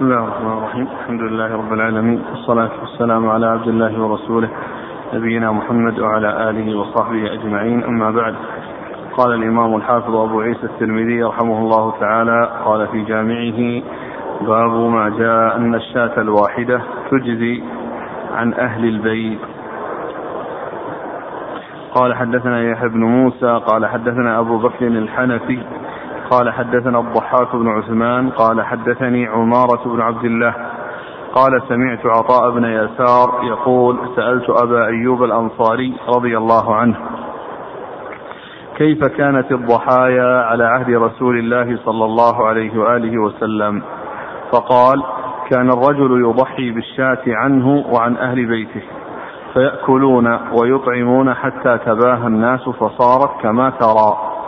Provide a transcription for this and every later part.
بسم الله الرحمن الرحيم. الحمد لله رب العالمين. والصلاة والسلام على عبد الله ورسوله نبينا محمد وعلى آله وصحبه أجمعين. أما بعد قال الإمام الحافظ أبو عيسى الترمذي رحمه الله تعالى قال في جامعه باب ما جاء أن الشاة الواحدة تجزي عن أهل البيت. قال حدثنا يحيى بن موسى قال حدثنا أبو بكر الحنفي قال حدثنا الضحاك بن عثمان قال حدثني عمارة بن عبد الله قال سمعت عطاء بن يسار يقول سألت أبا أيوب الأنصاري رضي الله عنه كيف كانت الضحايا على عهد رسول الله صلى الله عليه وآله وسلم؟ فقال كان الرجل يضحي بالشاة عنه وعن أهل بيته فيأكلون ويطعمون حتى تباهى الناس فصارت كما ترى.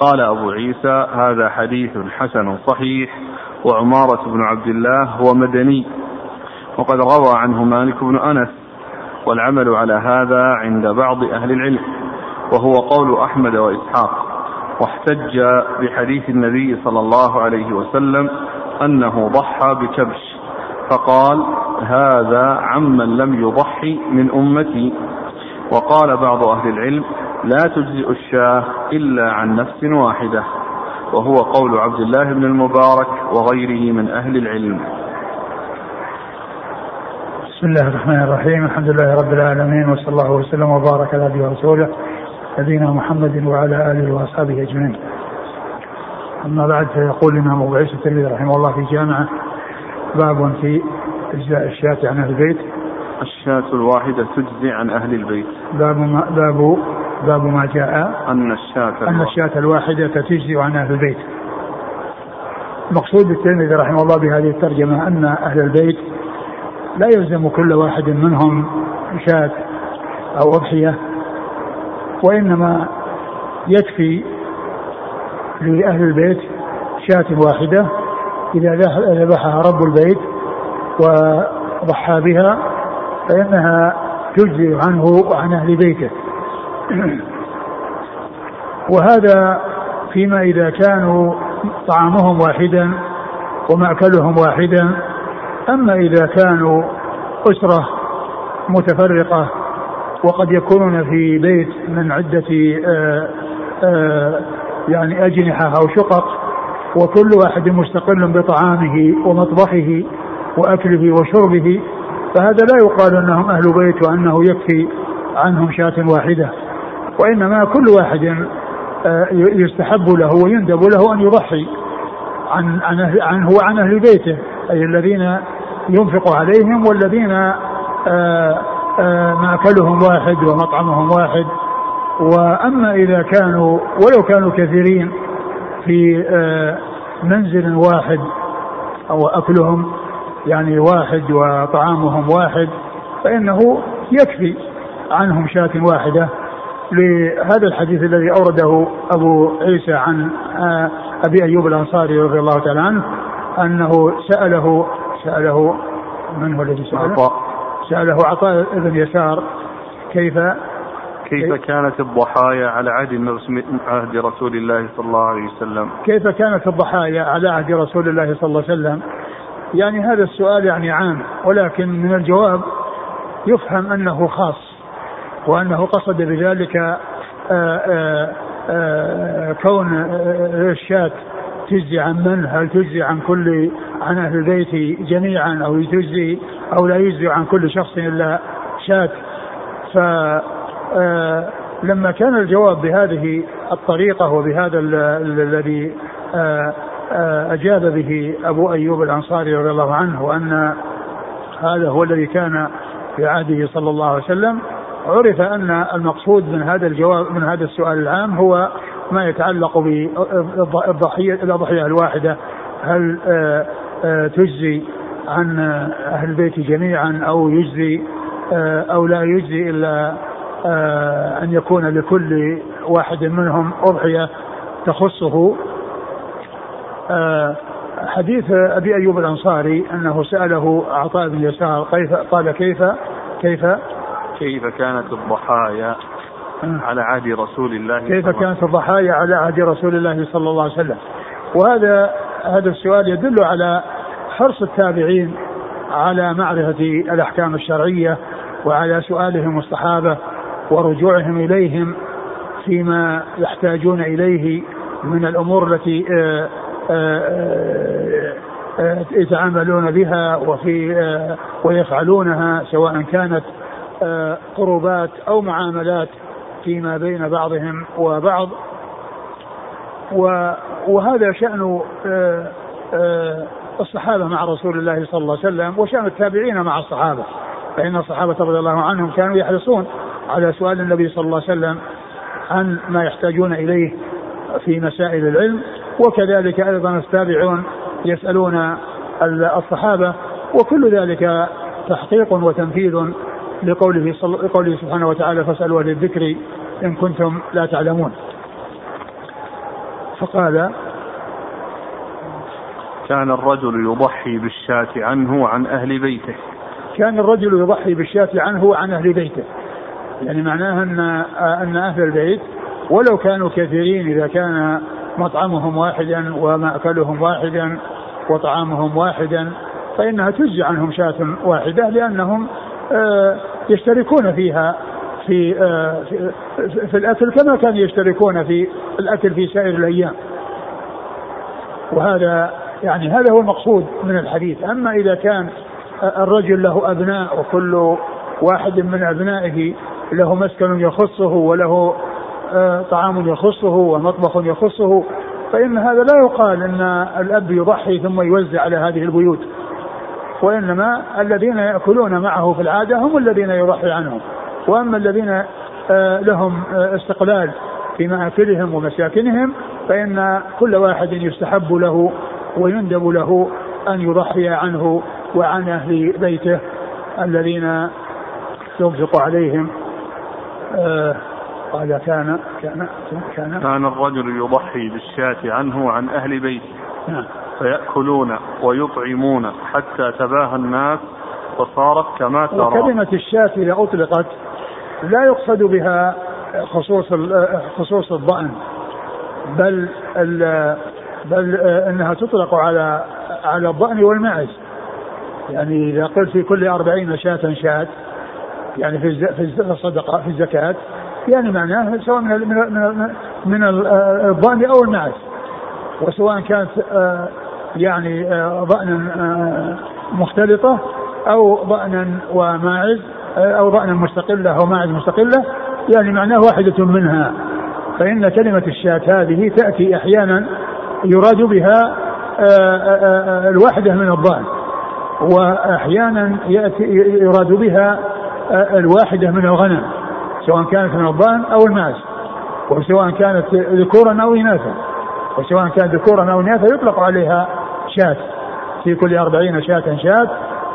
قال أبو عيسى هذا حديث حسن صحيح وعمارة بن عبد الله هو مدني وقد روى عنه مالك بن أنس والعمل على هذا عند بعض أهل العلم وهو قول أحمد وإسحاق. واحتج بحديث النبي صلى الله عليه وسلم أنه ضحى بكبش فقال هذا عمن لم يضحي من أمتي. وقال بعض أهل العلم لا تجزئ الشاة إلا عن نفس واحدة وهو قول عبد الله بن المبارك وغيره من أهل العلم بسم الله الرحمن الرحيم الحمد لله رب العالمين وصلى الله وسلم وبارك على نبينا ورسوله نبينا محمد وعلى آله وأصحابه أجمعين. أما بعد فيقول الإمام أبو عيسى الترمذي رحمه الله في جامعة باب في إجزاء الشاة عن أهل البيت. الشاة الواحدة تجزي عن أهل البيت. باب ما باب باب ما جاء أن الشاة أن الشاة الواحدة تجزي عن أهل البيت. المقصود الترمذي رحمه الله بهذه الترجمة أن أهل البيت لا يلزم كل واحد منهم شاة أو أضحية وإنما يكفي لأهل البيت شاة واحدة إذا ذبحها رب البيت وضحى بها فإنها تجزي عنه وعن أهل بيته وهذا فيما إذا كانوا طعامهم واحدا ومأكلهم واحدا. أما إذا كانوا أسرة متفرقة وقد يكونون في بيت من عدة آآ آآ يعني أجنحة أو شقق وكل واحد مستقل بطعامه ومطبخه وأكله وشربه فهذا لا يقال أنهم أهل بيت وأنه يكفي عنهم شاة واحدة. وإنما كل واحد يستحب له ويندب له أن يضحي عن عن عنه وعن أهل بيته أي الذين ينفق عليهم والذين آآ آآ مأكلهم واحد ومطعمهم واحد. وأما إذا كانوا ولو كانوا كثيرين في منزل واحد أو أكلهم يعني واحد وطعامهم واحد فإنه يكفي عنهم شاة واحدة. لهذا الحديث الذي أورده أبو عيسى عن أبي أيوب الأنصاري رضي الله تعالى عنه أنه سأله سأله من هو الذي سأله؟ عطاء سأله عطاء بن يسار كيف كيف كانت الضحايا على عهد عهد رسول الله صلى الله عليه وسلم؟ كيف كانت الضحايا على عهد رسول الله صلى الله عليه وسلم؟ يعني هذا السؤال يعني عام ولكن من الجواب يفهم أنه خاص وأنه قصد بذلك آآ آآ آآ كون الشاة تجزي عن من؟ هل تجزي عن كل عن أهل البيت جميعا أو تجزي أو لا يجزي عن كل شخص إلا شاة ف لما كان الجواب بهذه الطريقة وبهذا الذي أجاب به أبو أيوب الأنصاري رضي الله عنه وأن هذا هو الذي كان في عهده صلى الله عليه وسلم عرف أن المقصود من هذا الجواب من هذا السؤال العام هو ما يتعلق بالضحيه الأضحية الواحدة. هل تجزي عن أهل البيت جميعا أو يجزي أو لا يجزي إلا أن يكون لكل واحد منهم أضحية تخصه؟ حديث أبي أيوب الأنصاري أنه سأله عطاء بن يسار قال كيف كيف؟ كيف كانت الضحايا على عهد رسول الله كيف كانت الضحايا على عهد رسول الله صلى الله عليه وسلم؟ وهذا هذا السؤال يدل على حرص التابعين على معرفة الأحكام الشرعية وعلى سؤالهم الصحابة ورجوعهم إليهم فيما يحتاجون إليه من الأمور التي آه، آه، آه، يتعاملون بها وفي ويفعلونها سواء كانت قربات أو معاملات فيما بين بعضهم وبعض. وهذا شأن الصحابة مع رسول الله صلى الله عليه وسلم وشأن التابعين مع الصحابة فإن الصحابة رضي الله عنهم كانوا يحرصون على سؤال النبي صلى الله عليه وسلم عن ما يحتاجون إليه في مسائل العلم. وكذلك أيضا التابعون يسألون الصحابة وكل ذلك تحقيق وتنفيذ لقوله لقوله سبحانه وتعالى فاسألوا أهل الذكر إن كنتم لا تعلمون. فقال كان الرجل يضحي بالشاة عنه وعن أهل بيته. كان الرجل يضحي بالشاة عنه وعن أهل بيته. يعني معناها أن أن أهل البيت ولو كانوا كثيرين إذا كان مطعمهم واحدا ومأكلهم واحدا وطعامهم واحدا فإنها تجزي عنهم شاة واحدة لأنهم يشتركون فيها في آه، في الأكل كما كانوا يشتركون في الأكل في سائر الأيام. وهذا يعني هذا هو المقصود من الحديث. أما إذا كان الرجل له أبناء وكل واحد من أبنائه له مسكن يخصه وله آه، طعام يخصه ومطبخ يخصه فإن هذا لا يقال أن الأب يضحي ثم يوزع على هذه البيوت. وإنما الذين يأكلون معه في العادة هم الذين يضحي عنهم. وأما الذين آه، لهم آه، استقلال في مآكلهم ومساكنهم فإن كل واحد يستحب له ويندب له أن يضحي عنه وعن أهل بيته الذين ينفق عليهم. آه قال كان كان كان. كان الرجل يضحي بالشاة عنه وعن أهل بيته. نعم. فيأكلون ويطعمون حتى تباهى الناس وصارت كما ترى. وكلمة الشاة إذا أطلقت لا يقصد بها خصوص خصوص الضأن بل بل إنها تطلق على على الضأن والمعز. يعني إذا قلت في كل أربعين شاة شاة يعني في في الصدقة في الزكاة يعني معناه سواء من من من الضأن أو المعز. وسواء كانت آه، يعني آه، ضأنا آه، مختلطة أو ضأنا وماعز أو ضأنا مستقلة أو ماعز مستقلة يعني معناه واحدة منها. فإن كلمة الشاة هذه تأتي أحيانا يراد بها الواحدة من الضأن وأحيانا يأتي يراد بها الواحدة من الغنم سواء كانت من الضأن أو الماعز وسواء كانت ذكورا أو إناثا وسواء كانت ذكورا أو إناثا يطلق عليها شاة في كل أربعين شاة شاة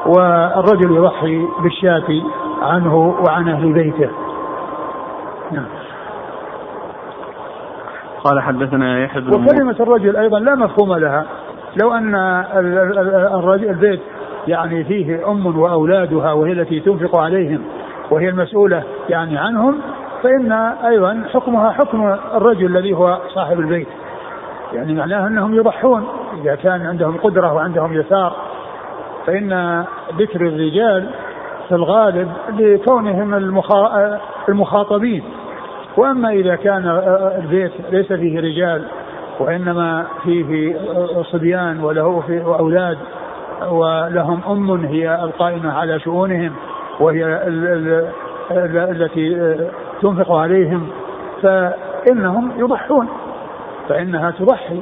والرجل يضحي بالشاة عنه وعن أهل بيته. نعم. قال حدثنا يحيى بن وكلمة الرجل أيضا لا مفهوم لها. لو أن الرجل البيت يعني فيه أم وأولادها وهي التي تنفق عليهم وهي المسؤولة يعني عنهم فإن أيضا حكمها حكم الرجل الذي هو صاحب البيت. يعني معناه أنهم يضحون. إذا كان عندهم قدرة وعندهم يسار فإن ذكر الرجال في الغالب لكونهم المخاطبين. وأما إذا كان البيت ليس فيه رجال وإنما فيه صبيان وله فيه أولاد ولهم أم هي القائمة على شؤونهم وهي التي تنفق عليهم فإنهم يضحون. فإنها تضحي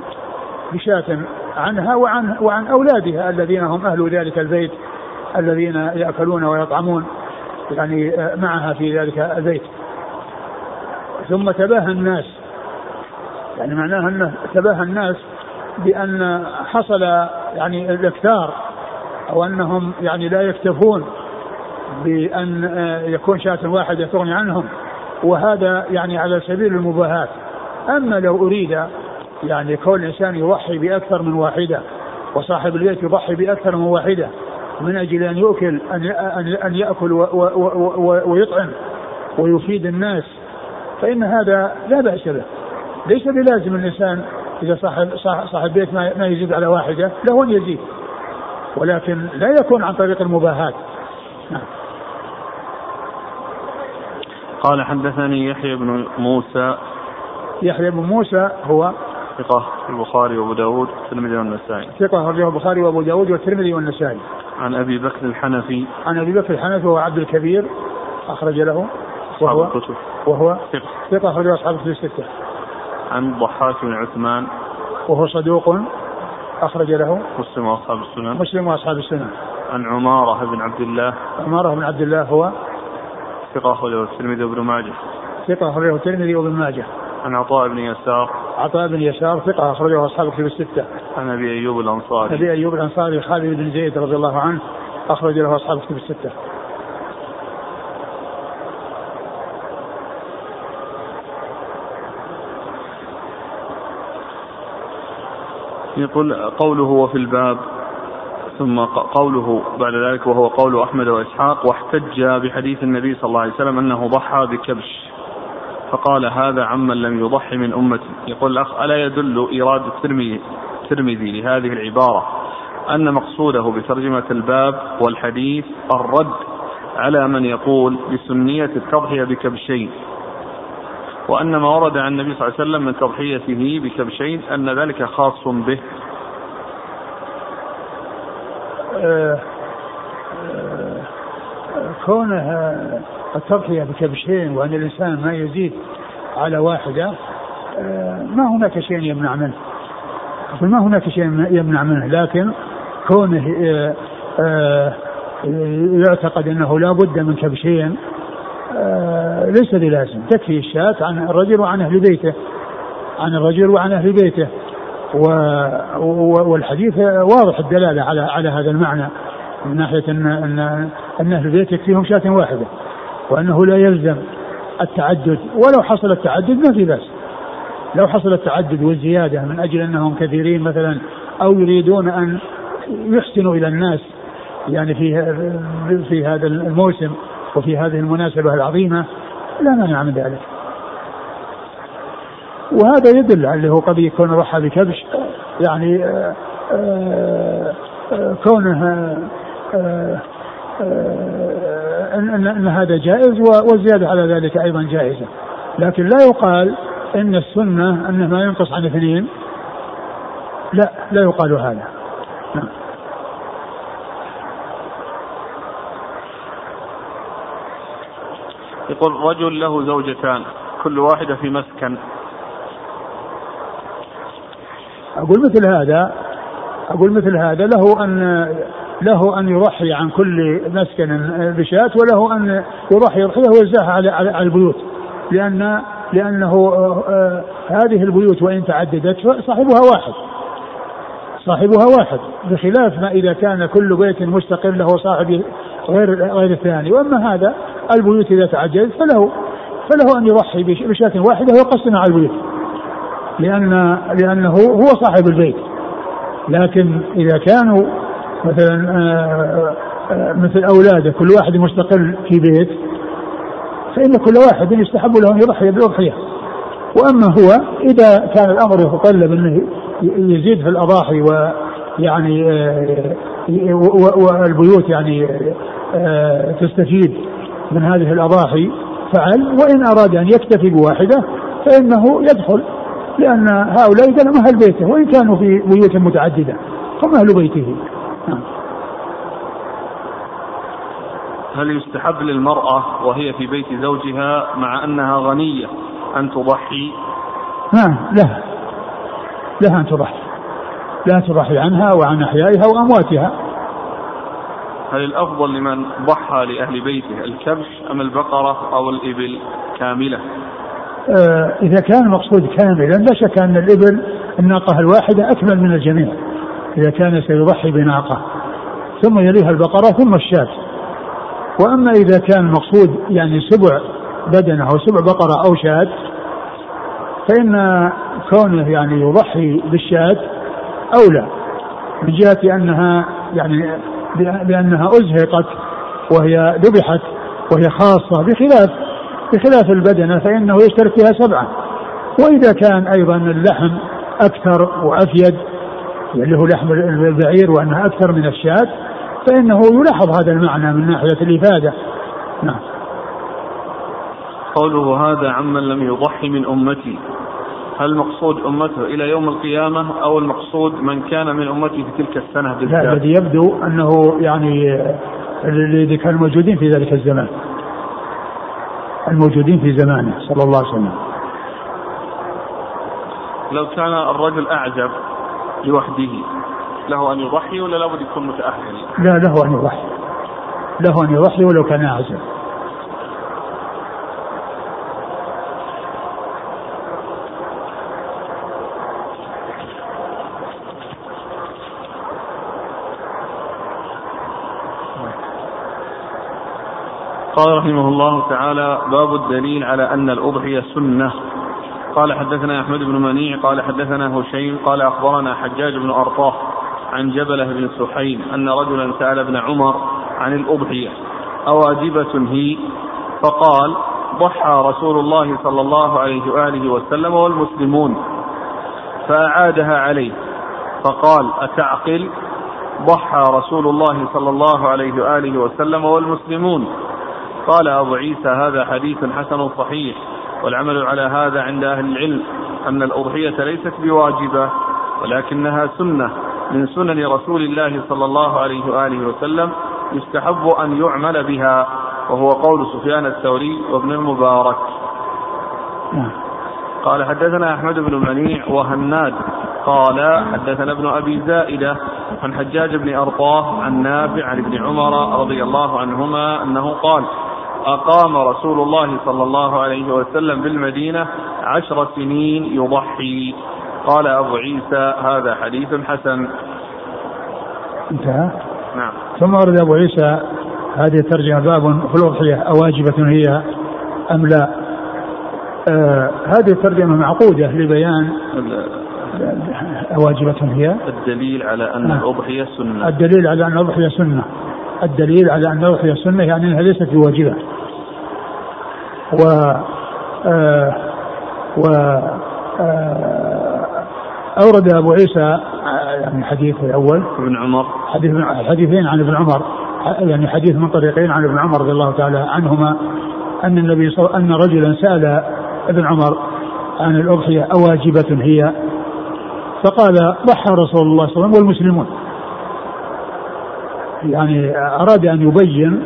بشاة عنها وعن وعن أولادها الذين هم أهل ذلك البيت الذين يأكلون ويطعمون يعني معها في ذلك البيت. ثم تباهى الناس يعني معناها أنه تباهى الناس بأن حصل يعني الإكثار أو أنهم يعني لا يكتفون بأن يكون شاة واحدة تغني عنهم. وهذا يعني على سبيل المباهاة. أما لو أريد يعني كون الإنسان يضحي بأكثر من واحدة وصاحب البيت يضحي بأكثر من واحدة من أجل أن يؤكل أن أن يأكل ويطعم ويفيد الناس فإن هذا لا بأس به ليس بلازم الإنسان إذا صاحب صاحب بيت ما يزيد على واحدة له أن يزيد ولكن لا يكون عن طريق المباهاة نعم. قال حدثني يحيى بن موسى يحيى بن موسى هو ثقة البخاري وأبو داود والترمذي والنسائي. ثقة أخرجه البخاري وأبو داود والترمذي والنسائي. عن أبي بكر الحنفي. عن أبي بكر الحنفي وهو عبد الكبير أخرج له. وهو الكتب. وهو ثقة. ثقة أخرجه أصحاب الكتب الستة. عن الضحاك بن عثمان. وهو صدوق أخرج له. مسلم وأصحاب السنن. مسلم وأصحاب السنن. عن عمارة بن عبد الله. عمارة بن عبد الله هو ثقة أخرجه الترمذي وابن ماجه. ثقة أخرجه الترمذي وابن ماجه. عن عطاء بن يسار. عطاء بن يسار ثقة أخرجه أصحاب الكتب الستة. عن أبي أيوب الأنصاري. أبي أيوب الأنصاري خالد بن زيد رضي الله عنه أخرج له أصحاب الكتب الستة. يقول قوله وفي الباب ثم قوله بعد ذلك وهو قول أحمد وإسحاق واحتج بحديث النبي صلى الله عليه وسلم أنه ضحى بكبش. فقال هذا عمن لم يضحي من أمتي. يقول الأخ ألا يدل إيراد الترمذي لهذه العبارة أن مقصوده بترجمة الباب والحديث الرد على من يقول بسنية التضحية بكبشين وأن ما ورد عن النبي صلى الله عليه وسلم من تضحيته بكبشين أن ذلك خاص به. آه، آه، كونه التضحية بكبشين وأن الإنسان ما يزيد على واحدة آه، ما هناك شيء يمنع منه. ما هناك شيء يمنع منه لكن كونه يعتقد أنه لا بد من كبشين ليس بلازم. تكفي الشاة عن الرجل وعن أهل بيته عن الرجل وعن أهل بيته. والحديث واضح الدلالة على على هذا المعنى من ناحية أن أن أن أهل البيت يكفيهم شاة واحدة. وأنه لا يلزم التعدد ولو حصل التعدد ما في بأس. لو حصل التعدد والزيادة من أجل أنهم كثيرين مثلا أو يريدون أن يحسنوا إلى الناس يعني في في هذا الموسم وفي هذه المناسبة العظيمة لا مانع من ذلك. وهذا يدل على هو قد يكون ضحى بكبش يعني آآ آه، آآ آه، كونه آآ إن, إن هذا جائز والزيادة على ذلك أيضا جائزة. لكن لا يقال إن السنة أنه ما ينقص عن اثنين. لا لا يقال هذا. نعم. يقول رجل له زوجتان كل واحدة في مسكن. أقول مثل هذا أقول مثل هذا له أن له أن يضحي عن كل مسكن بشاة وله أن يضحي يضحيه ويوزعها على على البيوت. لأن لأنه آه، آه، هذه البيوت وإن تعددت صاحبها واحد. صاحبها واحد بخلاف ما إذا كان كل بيت مستقل له صاحب غير غير الثاني. وأما هذا البيوت إذا تعددت فله فله أن يضحي بشاة واحدة ويقسم على البيوت. لأن لأنه هو صاحب البيت. لكن إذا كانوا مثلا آه، آه، مثل أولاده كل واحد مستقل في بيت فإن كل واحد يستحب له أن يضحي بالأضحية وأما هو إذا كان الأمر يتطلب أنه يزيد في الأضاحي ويعني آه، والبيوت يعني تستفيد من هذه الأضاحي فعل وإن أراد أن يكتفي بواحدة فإنه يدخل لأن هؤلاء كانوا أهل بيته وإن كانوا في بيوت متعددة هم أهل بيته. هل يستحب للمرأة وهي في بيت زوجها مع أنها غنية أن تضحي؟ نعم لها لها أن تضحي لا تضحي عنها وعن أحيائها وأمواتها هل الأفضل لمن ضحى لأهل بيته الكبش أم البقرة أو الإبل كاملة؟ آه، إذا كان المقصود كاملا لا شك أن الإبل الناقة الواحدة أكمل من الجميع إذا كان سيضحي بناقة ثم يليها البقرة ثم الشاة. وأما إذا كان المقصود يعني سبع بدنة أو سبع بقرة أو شاة فإن كونه يعني يضحي بالشاة أولى من جهة أنها يعني بأنها أزهقت وهي ذبحت وهي خاصة بخلاف بخلاف البدنة فإنه يشترك فيها سبعة. وإذا كان أيضا اللحم أكثر وأفيد اللي هو لحم البعير وأنها أكثر من الشاة فإنه يلاحظ هذا المعنى من ناحية الإفادة. نعم. قوله هذا عمن لم يضحي من أمتي. هل المقصود أمته إلى يوم القيامة أو المقصود من كان من أمته في تلك السنة بالذات؟ لا الذي يبدو أنه يعني الذي كانوا موجودين في ذلك الزمان. الموجودين في زمانه صلى الله عليه وسلم. لو كان الرجل أعجب لوحده. له أن يضحي ولا لابد يكون متأهل؟ لا له أن يضحي. له أن يضحي ولو كان أعزب قال رحمه الله تعالى باب الدليل على أن الأضحية سنة. قال حدثنا أحمد بن منيع قال حدثنا هشيم قال أخبرنا حجاج بن أرطاه عن جبله بن سحيم أن رجلا سأل ابن عمر عن الأضحية أواجبة هي؟ فقال ضحى رسول الله صلى الله عليه وآله وسلم والمسلمون فأعادها عليه فقال أتعقل؟ ضحى رسول الله صلى الله عليه وآله وسلم والمسلمون. قال أبو عيسى هذا حديث حسن صحيح. والعمل على هذا عند أهل العلم أن الأضحية ليست بواجبة ولكنها سنة. من سنن رسول الله صلى الله عليه وآله وسلم يستحب أن يعمل بها وهو قول سفيان الثوري وابن المبارك. نعم. قال حدثنا أحمد بن منيع وهناد. قال حدثنا ابن أبي زائدة عن حجاج بن أرطاه عن نافع عن ابن عمر رضي الله عنهما أنه قال أقام رسول الله صلى الله عليه وسلم بالمدينة عشر سنين يضحي. قال أبو عيسى هذا حديث حسن. انتهى؟ نعم. ثم ورد أبو عيسى هذه الترجمة باب في الأضحية أواجبة هي أم لا؟ آه هذه الترجمة معقودة لبيان أواجبة هي؟ الدليل على أن نعم. الأضحية سنة. الدليل على أن الأضحية سنة. الدليل على أن الأضحية سنة يعني أنها ليست بواجبة. و آه و آه أورد أبو عيسى يعني الحديث الأول. ابن عمر. حديث حديثين عن ابن عمر يعني حديث من طريقين عن ابن عمر رضي الله تعالى عنهما أن النبي صلى أن رجلا سأل ابن عمر عن الأضحية أواجبة هي؟ فقال ضحى رسول الله صلى الله عليه وسلم والمسلمون. يعني أراد أن يبين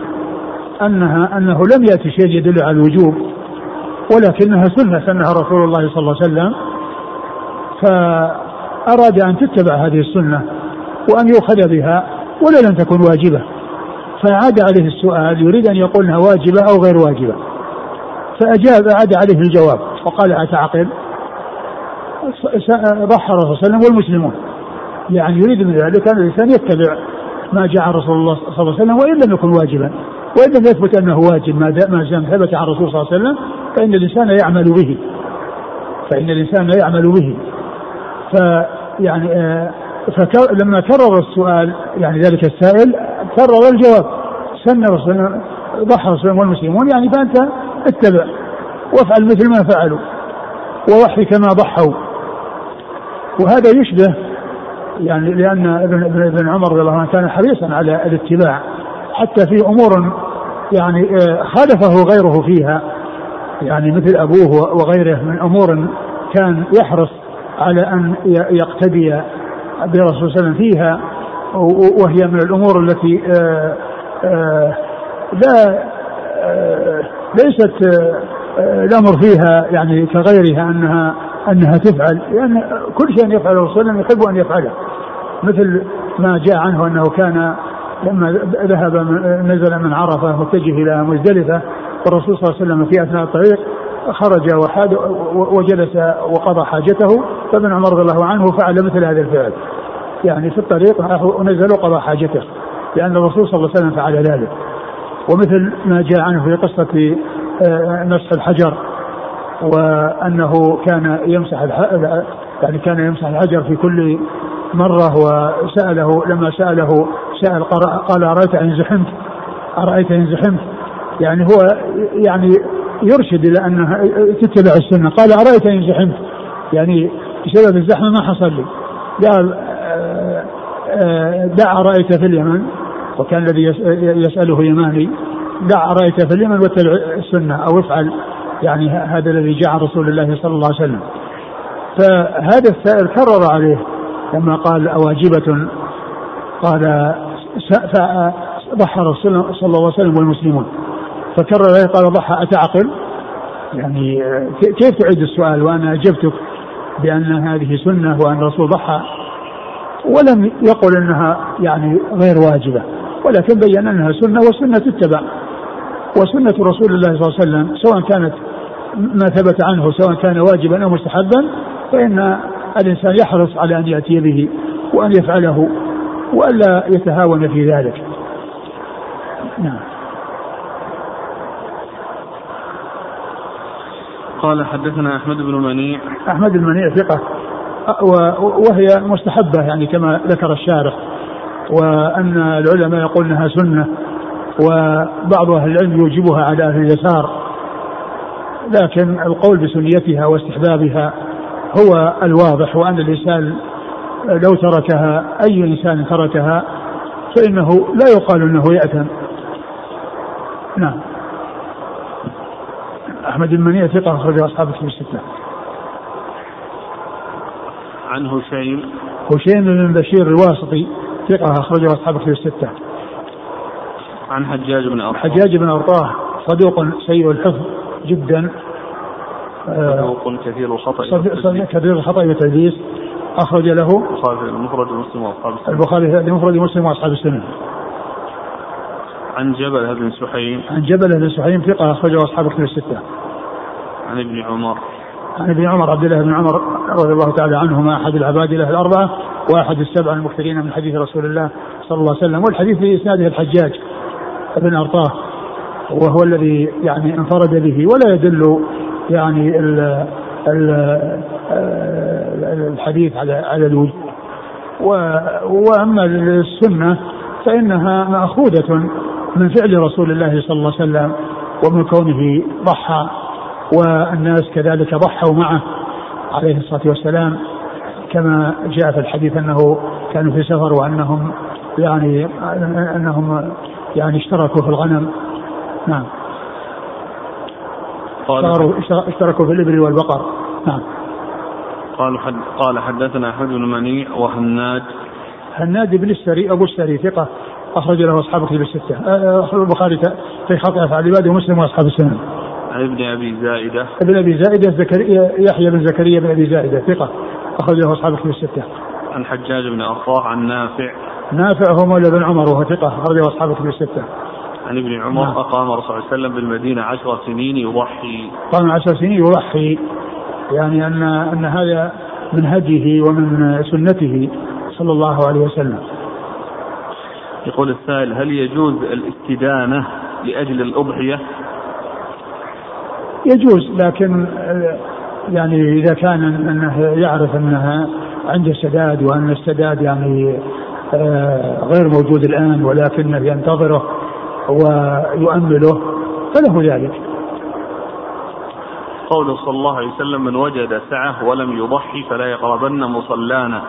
أنها أنه لم يأتي شيء يدل على الوجوب ولكنها سنة سنها رسول الله صلى الله عليه وسلم. فأراد أن تتبع هذه السنة وأن يؤخذ بها ولا لم تكن واجبة. فأعاد عليه السؤال يريد أن يقول أنها واجبة أو غير واجبة. فأجاب أعاد عليه الجواب وقال أتعقل؟ ضحى الرسول صلى الله عليه وسلم والمسلمون. يعني يريد من ذلك أن الإنسان يتبع ما جاء رسول الله صلى الله عليه وسلم وإن لم يكن واجبا. وإن لم يثبت أنه واجب ما ما دام ثبت عن الرسول صلى الله عليه وسلم فإن الإنسان يعمل به. فإن الإنسان يعمل به. فيعني آه فلما كرر السؤال يعني ذلك السائل كرر الجواب. سن رسول ضحى رسول والمسلمون يعني فأنت اتبع. وافعل مثل ما فعلوا. ووحي كما ضحوا. وهذا يشبه يعني لأن ابن ابن عمر رضي الله عنه كان حريصا على الاتباع. حتى في أمور يعني آه، خالفه غيره فيها يعني مثل أبوه وغيره من أمور كان يحرص على أن يقتدي برسول صلى الله عليه وسلم فيها وهي من الأمور التي آه، آه، لا ليست الأمر فيها يعني كغيرها أنها أنها تفعل لأن كل شيء يفعله الرسول يحب أن يفعله مثل ما جاء عنه أنه كان لما ذهب نزل من عرفة متجه إلى مزدلفة والرسول صلى الله عليه وسلم في أثناء الطريق خرج وحاد وجلس وقضى حاجته فابن عمر رضي الله عنه فعل مثل هذا الفعل. يعني في الطريق نزل وقضى حاجته لأن الرسول صلى الله عليه وسلم فعل ذلك. ومثل ما جاء عنه في مسح آه، الحجر وأنه كان يمسح يعني كان يمسح الحجر في كل مرة وسأله لما سأله سأل قال أرأيت إن زحمت؟ أرأيت إن زحمت؟ يعني هو يعني يرشد إلى أنها تتبع السنة. قال أرأيت إن زحمت؟ يعني بسبب الزحمة ما حصل لي. قال آه، دع رأيت في اليمن. وكان الذي يسأله يماني دع رأيت في اليمن واتبع السنة أو افعل. يعني هذا الذي جاء عن رسول الله صلى الله عليه وسلم. فهذا السائل كرر عليه. لما قال أواجبة قال ضحى رسول صلى الله عليه وسلم والمسلمون. فكرر عليه قال ضحى أتعقل؟ يعني كيف تعيد السؤال؟ وأنا أجبتك بأن هذه سنة وأن الرسول ضحى. ولم يقل أنها يعني غير واجبة ولكن بين أنها سنة والسنة تتبع وسنة رسول الله صلى الله عليه وسلم سواء كانت ما ثبت عنه سواء كان واجبا أو مستحبا فإن الإنسان يحرص على أن يأتي به وأن يفعله وألا يتهاون في ذلك. نعم. قال حدثنا أحمد بن منيع. أحمد بن منيع ثقة. وهي مستحبة يعني كما ذكر الشارح. وأن العلماء يقول أنها سنة. وبعض أهل العلم يوجبها على أهل اليسار. لكن القول بسنيتها واستحبابها هو الواضح وأن الإنسان لو تركها أي إنسان تركها فإنه لا يقال أنه يأثم نعم. أحمد بن منيع ثقة أخرجه أصحاب الكتب الستة. عن هشيم هشيم بن بشير الواسطي ثقة أخرجه أصحاب الكتب الستة. عن حجاج بن أرطاه. حجاج بن أرطاه صدوق سيء الحفظ جدا. صدوق كثير الخطأ كثير الخطأ والتدليس أخرج له البخاري المفرد ومسلم وأصحاب السنة. البخاري المفرد ومسلم وأصحاب السنة. عن جبل بن سحيم. عن جبل بن سحيم ثقة أخرجه أصحاب الكتب الستة. عن ابن عمر. عن ابن عمر عبد الله بن عمر رضي الله تعالى عنهما أحد العباد له الأربعة وأحد السبع المكثرين من حديث رسول الله صلى الله عليه وسلم. والحديث في إسناده الحجاج بن أرطاه وهو الذي يعني انفرد به ولا يدل يعني ال ال الحديث على على الوجوب وأما السنة فإنها مأخوذة من فعل رسول الله صلى الله عليه وسلم ومن كونه ضحى والناس كذلك ضحوا معه عليه الصلاة والسلام. كما جاء في الحديث أنه كانوا في سفر وأنهم يعني أنهم يعني اشتركوا في الغنم. نعم. قال اشتركوا في الإبل والبقر. نعم. قال حد قال حدثنا أحمد بن منيع وهناد. هناد بن السري أبو السري ثقة أخرج له أصحاب كتب الستة. أخرج البخاري في خطأ افعال العباد ومسلم وأصحاب السنن. عن ابن أبي زائدة. ابن أبي زائدة زكريا يحيى بن زكريا بن أبي زائدة ثقة أخرج له أصحاب كتب الستة. عن حجاج بن ارطاه عن نافع. نافع هو مولى بن عمر وهو ثقة اخرجه أصحاب كتب الستة. عن ابن عمر نعم. أقام الرسول صلى الله عليه وسلم بالمدينة عشر سنين يضحي. قام عشر سنين يضحي. يعني أن أن هذا من هديه ومن سنته صلى الله عليه وسلم. يقول السائل هل يجوز الاستدانة لأجل الأضحية؟ يجوز لكن يعني إذا كان أنه يعرف أنها عنده سداد وأن السداد يعني آه، غير موجود الآن ولكنه ينتظره ويؤمله فله ذلك قوله صلى الله عليه وسلم من وجد سعة ولم يضحي فلا يقربن مصلانا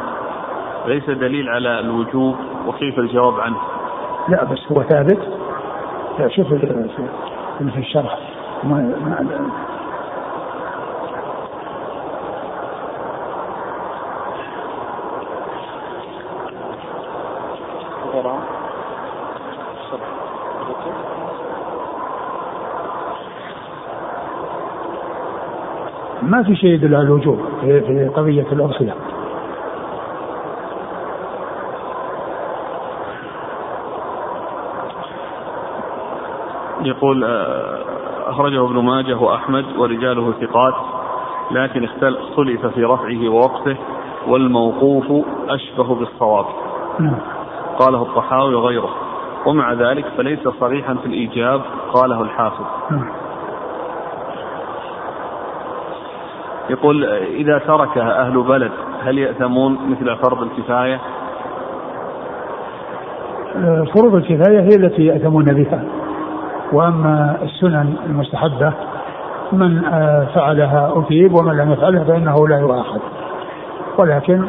ليس دليل على الوجوب وكيف الجواب عنه لا بس هو ثابت لا شوف في الشرح ما ما في شيء يدل على الوجوب في قضية الأضحية يقول آه، أخرجه ابن ماجه وأحمد ورجاله ثقات لكن اختلف في رفعه ووقفه والموقوف أشبه بالصواب نعم. قاله الطحاوي وغيره ومع ذلك فليس صريحا في الإيجاب قاله الحافظ نعم. يقول إذا تركها أهل بلد هل يأثمون مثل فرض الكفاية؟ فروض الكفاية هي التي يأثمون بها. وأما السنن المستحبة من فعلها أثيب ومن لم يفعلها فإنه لا يؤاخذ ولكن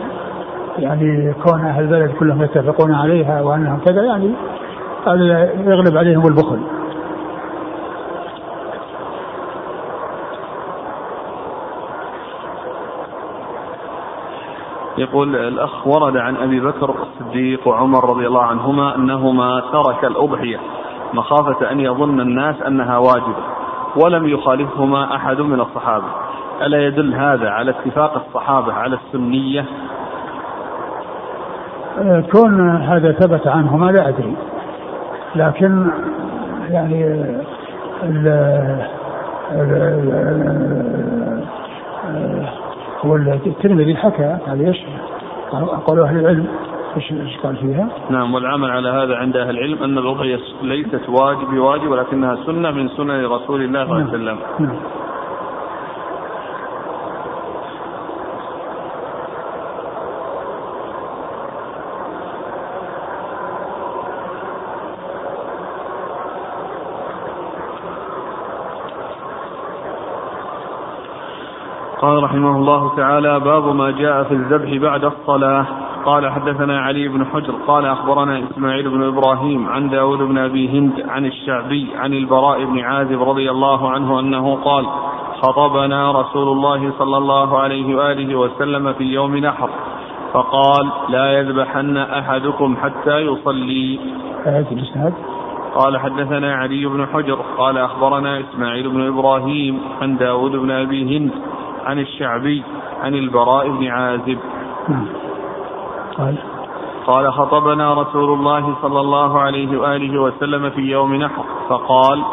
يعني كون أهل البلد كلهم يتفقون عليها وأنهم كذا يعني يغلب عليهم البخل. يقول الأخ ورد عن أبي بكر الصديق وعمر رضي الله عنهما أنهما ترك الأضحية مخافة أن يظن الناس أنها واجبة ولم يخالفهما أحد من الصحابة. ألا يدل هذا على اتفاق الصحابة على السنية؟ كون هذا ثبت عنهما لا أدري لكن يعني ال هو الترمذي حكى هذا إيش؟ قالوا أهل العلم إيش قال فيها؟ نعم والعمل على هذا عند أهل العلم أن الاضحيه ليست واجب بواجب ولكنها سنة من سنن رسول الله صلى الله عليه وسلم. نعم. قال رحمه الله تعالى باب ما جاء في الذبح بعد الصلاة. قال حدثنا علي بن حجر قال أخبرنا إسماعيل بن إبراهيم عن داود بن أبي هند عن الشعبي عن البراء بن عازب رضي الله عنه أنه قال خطبنا رسول الله صلى الله عليه وآله وسلم في يوم نحر فقال لا يذبحن أحدكم حتى يصلي. قال حدثنا علي بن حجر قال أخبرنا إسماعيل بن إبراهيم عن داود بن أبي هند عن الشعبي عن البراء بن عازب. قال. قال خطبنا رسول الله صلى الله عليه وآله وسلم في يوم نحر فقال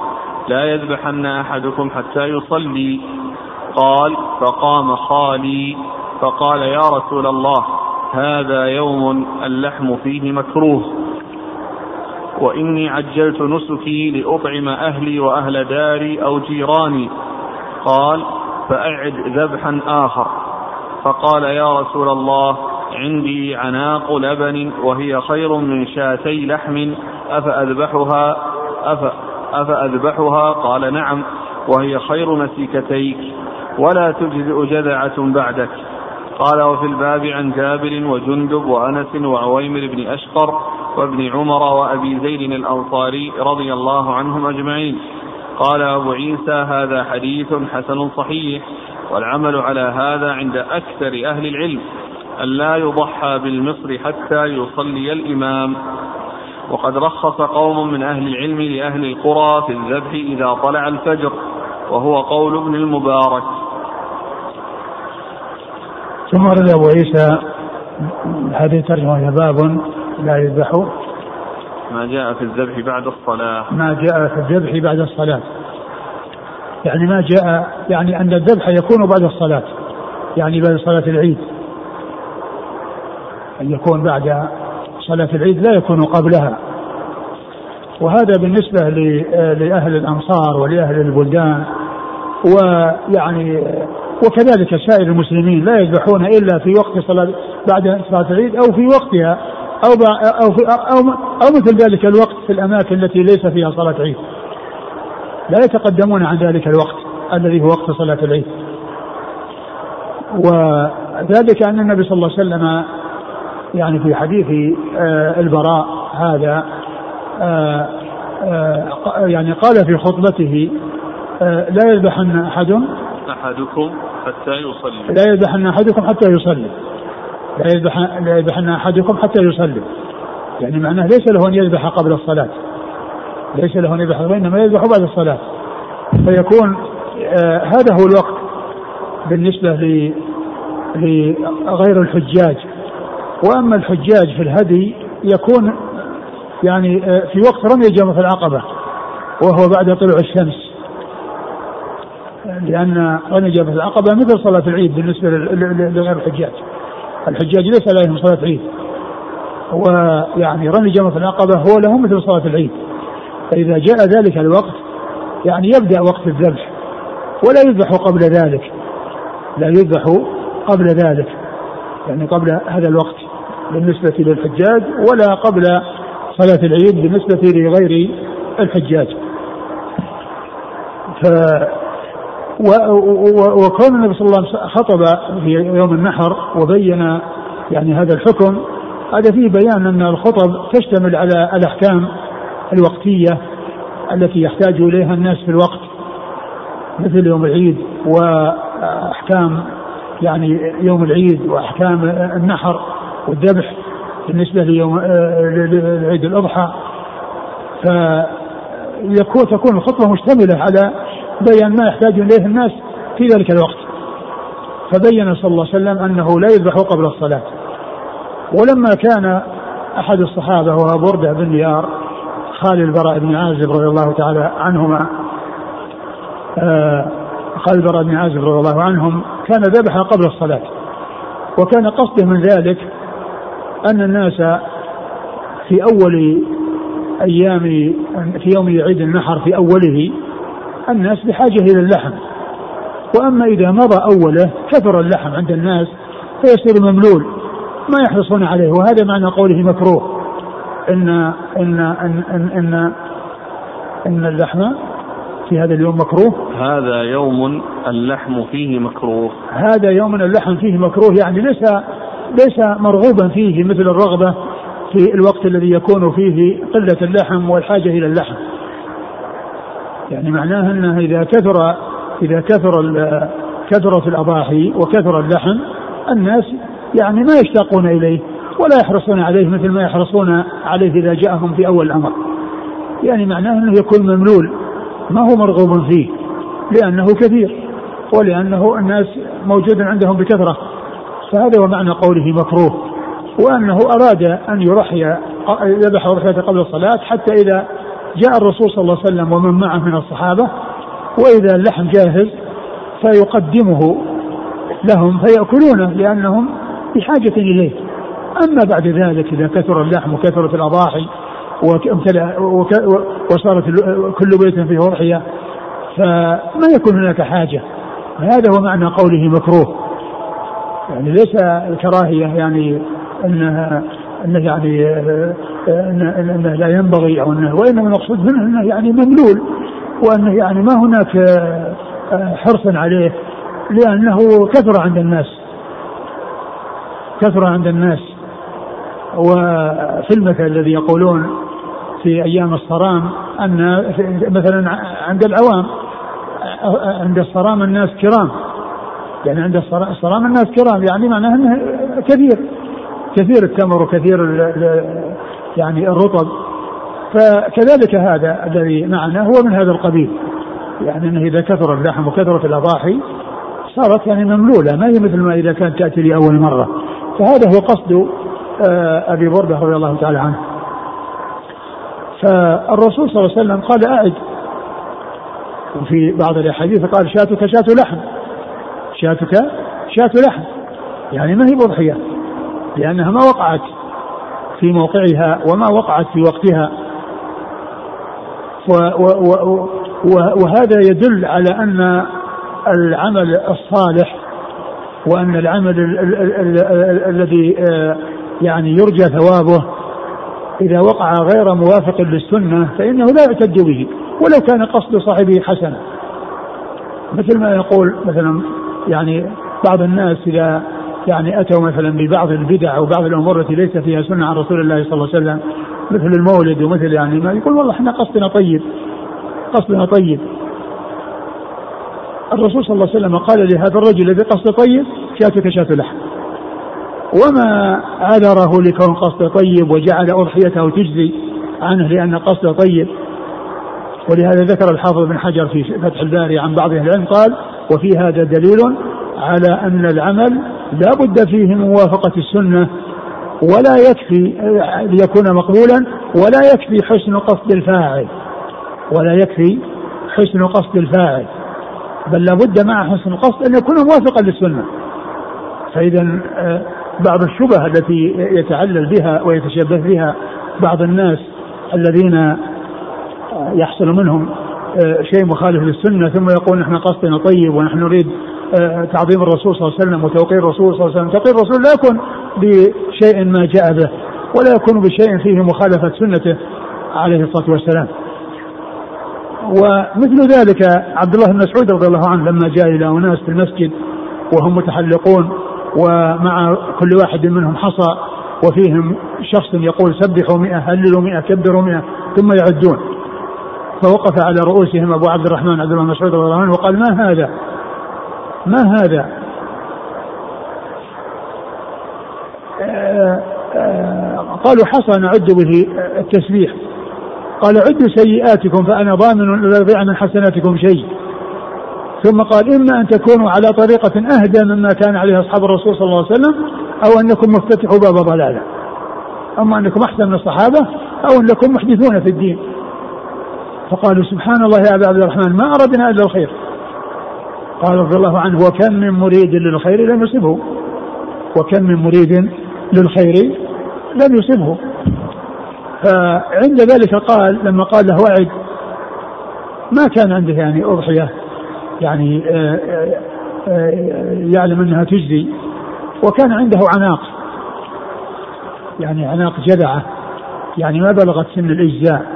لا يذبحن أحدكم حتى يصلي. قال فقام خالي. فقال يا رسول الله هذا يوم اللحم فيه مكروه. وإني عجلت نسكي لأطعم أهلي وأهل داري أو جيراني. قال فأعد ذبحا آخر. فقال يا رسول الله عندي عناق لبن وهي خير من شاتي لحم أفأذبحها؟ أف أفأذبحها؟ قال نعم وهي خير مسيكتيك ولا تجزئ جذعة بعدك. قال وفي الباب عن جابر وجندب وأنس وعويمر بن أشقر وابن عمر وأبي زيد الأنصاري رضي الله عنهم أجمعين. قال أبو عيسى هذا حديث حسن صحيح والعمل على هذا عند أكثر أهل العلم أن لا يضحى بالمصر حتى يصلي الإمام. وقد رخص قوم من أهل العلم لأهل القرى في الذبح إذا طلع الفجر وهو قول ابن المبارك. ثم ورد أبو عيسى هذه الترجمة باب لا يذبح ما جاء في الذبح بعد الصلاة. ما جاء في الذبح بعد الصلاة. يعني ما جاء يعني أن الذبح يكون بعد الصلاة. يعني بعد صلاة العيد. أن يكون بعد صلاة العيد لا يكون قبلها. وهذا بالنسبة لأهل الأمصار ولأهل البلدان. ويعني وكذلك سائر المسلمين لا يذبحون إلا في وقت صلاة بعد صلاة العيد أو في وقتها. أو أو أو أو مثل ذلك الوقت في الأماكن التي ليس فيها صلاة عيد. لا يتقدمون عن ذلك الوقت الذي هو وقت صلاة العيد. وذلك أن النبي صلى الله عليه وسلم يعني في حديث آه، البراء هذا آه، آه، يعني قال في خطبته لا يذبحن أحد أحدكم حتى يصلي لا يذبحن أحدكم حتى يصلي لا يذبح لا يذبحن أحدكم حتى يصلي. يعني معناه ليس له أن يذبح قبل الصلاة. ليس له أن يذبح وإنما يذبح بعد الصلاة. فيكون آه هذا هو الوقت بالنسبة لغير الحجاج. وأما الحجاج في الهدي يكون يعني آه في وقت رمي جمرة العقبة وهو بعد طلوع الشمس. لأن رمي جمرة العقبة مثل صلاة العيد بالنسبة لغير الحجاج. الحجاج ليس عليهم صلاة عيد ويعني رمي جمرة العقبة هو له مثل صلاة العيد. فإذا جاء ذلك الوقت يعني يبدأ وقت الذبح. ولا يذبح قبل ذلك. لا يذبح قبل ذلك. يعني قبل هذا الوقت بالنسبة للحجاج ولا قبل صلاة العيد بالنسبة لغير الحجاج. وكون النبي صلى الله عليه وسلم خطب في يوم النحر وبين يعني هذا الحكم هذا فيه بيان أن الخطب تشتمل على الأحكام الوقتية التي يحتاج إليها الناس في الوقت مثل يوم العيد وأحكام يعني يوم العيد وأحكام النحر والذبح بالنسبة ليوم عيد الأضحى. فيكون تكون الخطبة مشتملة على بيان ما يحتاج إليه الناس في ذلك الوقت. فبين صلى الله عليه وسلم أنه لا يذبح قبل الصلاة. ولما كان أحد الصحابة وهو بردة بن نيار خال البراء بن عازب رضي الله تعالى عنهما آه خال البراء بن عازب رضي الله عنهم كان ذبح قبل الصلاة. وكان قصده من ذلك أن الناس في أول أيام في يوم عيد النحر في أوله الناس بحاجة إلى اللحم. وأما إذا مضى أوله كثر اللحم عند الناس فيصير مملول ما يحرصون عليه وهذا معنى قوله مكروه. إن إن إن إن, إن, إن اللحم في هذا اليوم مكروه. هذا يوم اللحم فيه مكروه. هذا يوم اللحم فيه مكروه يعني ليس ليس مرغوبا فيه مثل الرغبة في الوقت الذي يكون فيه قلة اللحم والحاجة إلى اللحم. يعني معناه أنه إذا كثر إذا كثر كثرت الأضاحي وكثر اللحم الناس يعني ما يشتاقون إليه ولا يحرصون عليه مثل ما يحرصون عليه إذا جاءهم في أول الأمر. يعني معناه أنه يكون مملول ما هو مرغوب فيه لأنه كثير ولأنه الناس موجود عندهم بكثرة. فهذا هو معنى قوله مكروه وأنه أراد أن يرحي يذبح أضحيته قبل الصلاة حتى إذا جاء الرسول صلى الله عليه وسلم ومن معه من الصحابة وإذا اللحم جاهز فيقدمه لهم فيأكلونه لأنهم بحاجة إليه. أما بعد ذلك إذا كثر اللحم وكثرت الأضاحي وصارت كل بيت فيه أضحية فما يكون هناك حاجة. هذا هو معنى قوله مكروه. يعني ليس الكراهية يعني أنها أنه يعني إنه لا ينبغي أو أنه وإنما المقصود منه أنه يعني مملول وأنه يعني ما هناك حرص عليه لأنه كثر عند الناس. كثر عند الناس. وفي المثل الذي يقولون في أيام الصرام أن مثلا عند العوام عند الصرام الناس كرام. يعني عند الصرام الناس كرام يعني معناه أنه كثير. كثير التمر وكثير يعني الرطب. فكذلك هذا الذي معنا هو من هذا القبيل. يعني إنه إذا كثر اللحم وكثرت الأضاحي صارت يعني مملولة ما هي مثل ما إذا كانت تأتي لاول مرة. فهذا هو قصد آه، أبي بردة رضي الله تعالى عنه. فالرسول صلى الله عليه وسلم قال أعد. وفي بعض الأحاديث قال شاتك شات لحم. شاتك شات لحم. يعني ما هي بضحيه لأنها ما وقعت. في موقعها وما وقعت في وقتها. و و و وهذا يدل على أن العمل الصالح وأن العمل الذي آه، يعني يرجى ثوابه إذا وقع غير موافق للسنة فإنه لا يعتد به ولو كان قصد صاحبه حسنا. مثل ما يقول مثلا يعني بعض الناس إذا يعني أتوا مثلا ببعض البدع أو بعض الأمور التي ليس فيها سنة عن رسول الله صلى الله عليه وسلم مثل المولد ومثل يعني ما يقول والله إحنا قصدنا طيب قصدنا طيب. الرسول صلى الله عليه وسلم قال لهذا الرجل الذي قصده طيب شاتك شات لحم. وما عذره لكون قصده طيب وجعل أضحيته تجزي عنه لأن قصده طيب. ولهذا ذكر الحافظ بن حجر في فتح الباري عن بعض أهل العلم قال وفي هذا دليل على أن العمل لا بد فيه من موافقة السنة ولا يكفي ليكون مقبولا ولا يكفي حسن قصد الفاعل ولا يكفي حسن قصد الفاعل بل لابد مع حسن القصد أن يكون موافقا للسنة. فاذا آه، بعض الشبه التي يتعلل بها ويتشبه بها بعض الناس الذين آه، يحصل منهم آه، شيء مخالف للسنة ثم يقول نحن قصدنا طيب ونحن نريد تعظيم الرسول صلى الله عليه وسلم وتوقير الرسول صلى الله عليه وسلم، توقير الرسول لا يكون بشيء ما جاء به ولا يكون بشيء فيه مخالفة سنته عليه الصلاة والسلام. ومثل ذلك عبد الله بن مسعود رضي الله عنه لما جاء إلى أناس في المسجد وهم متحلقون ومع كل واحد منهم حصى وفيهم شخص يقول سبحوا مئة هللوا مئة كبروا مئة ثم يعدون. فوقف على رؤوسهم أبو عبد الرحمن عبد الله مسعود رضي الله عنه وقال ما هذا؟ ما هذا؟ قالوا حصى نعد به التسبيح قال عدوا سيئاتكم فأنا ضامن لا يضيع من حسناتكم شيء. ثم قال إما أن تكونوا على طريقة أهدى مما كان عليه أصحاب الرسول صلى الله عليه وسلم أو أنكم مفتتحوا باب ضلالة. أما أنكم أحسن من الصحابة أو أنكم محدثون في الدين. فقالوا سبحان الله يا أبا عبد الرحمن ما أردنا إلا الخير. قال رضي الله عنه وكم من مريد للخير لم يصبه وكم من مريد للخير لم يصبه فعند ذلك قال لما قال له وعد ما كان عنده يعني أضحية يعني آه، آه، آه، يعلم أنها تجزي. وكان عنده عناق يعني عناق جذعة يعني ما بلغت سن الإجزاء.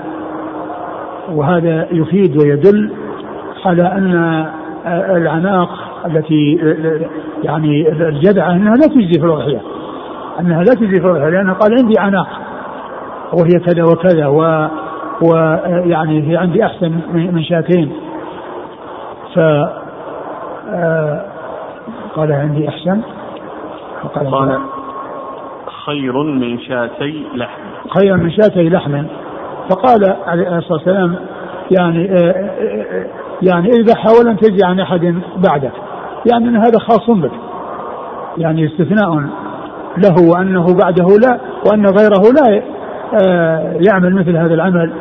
وهذا يفيد ويدل على أن العناق التي يعني الجذعة أنها لا تجزي في الأضحية أنها لا تجزي في الأضحية لأنه قال عندي عناق وهي كذا وكذا و ويعني هي عندي أحسن من شاتين. ف قال عندي أحسن. قال, قال خير من شاتي لحم. خير من شاتي لحم. فقال عليه الصلاة والسلام يعني آه، آه، آه، يعني اذبح ولن تجي عن أحد بعدك يعني أن هذا خاص بك. يعني استثناء له وأنه بعده لا وأن غيره لا يعمل مثل هذا العمل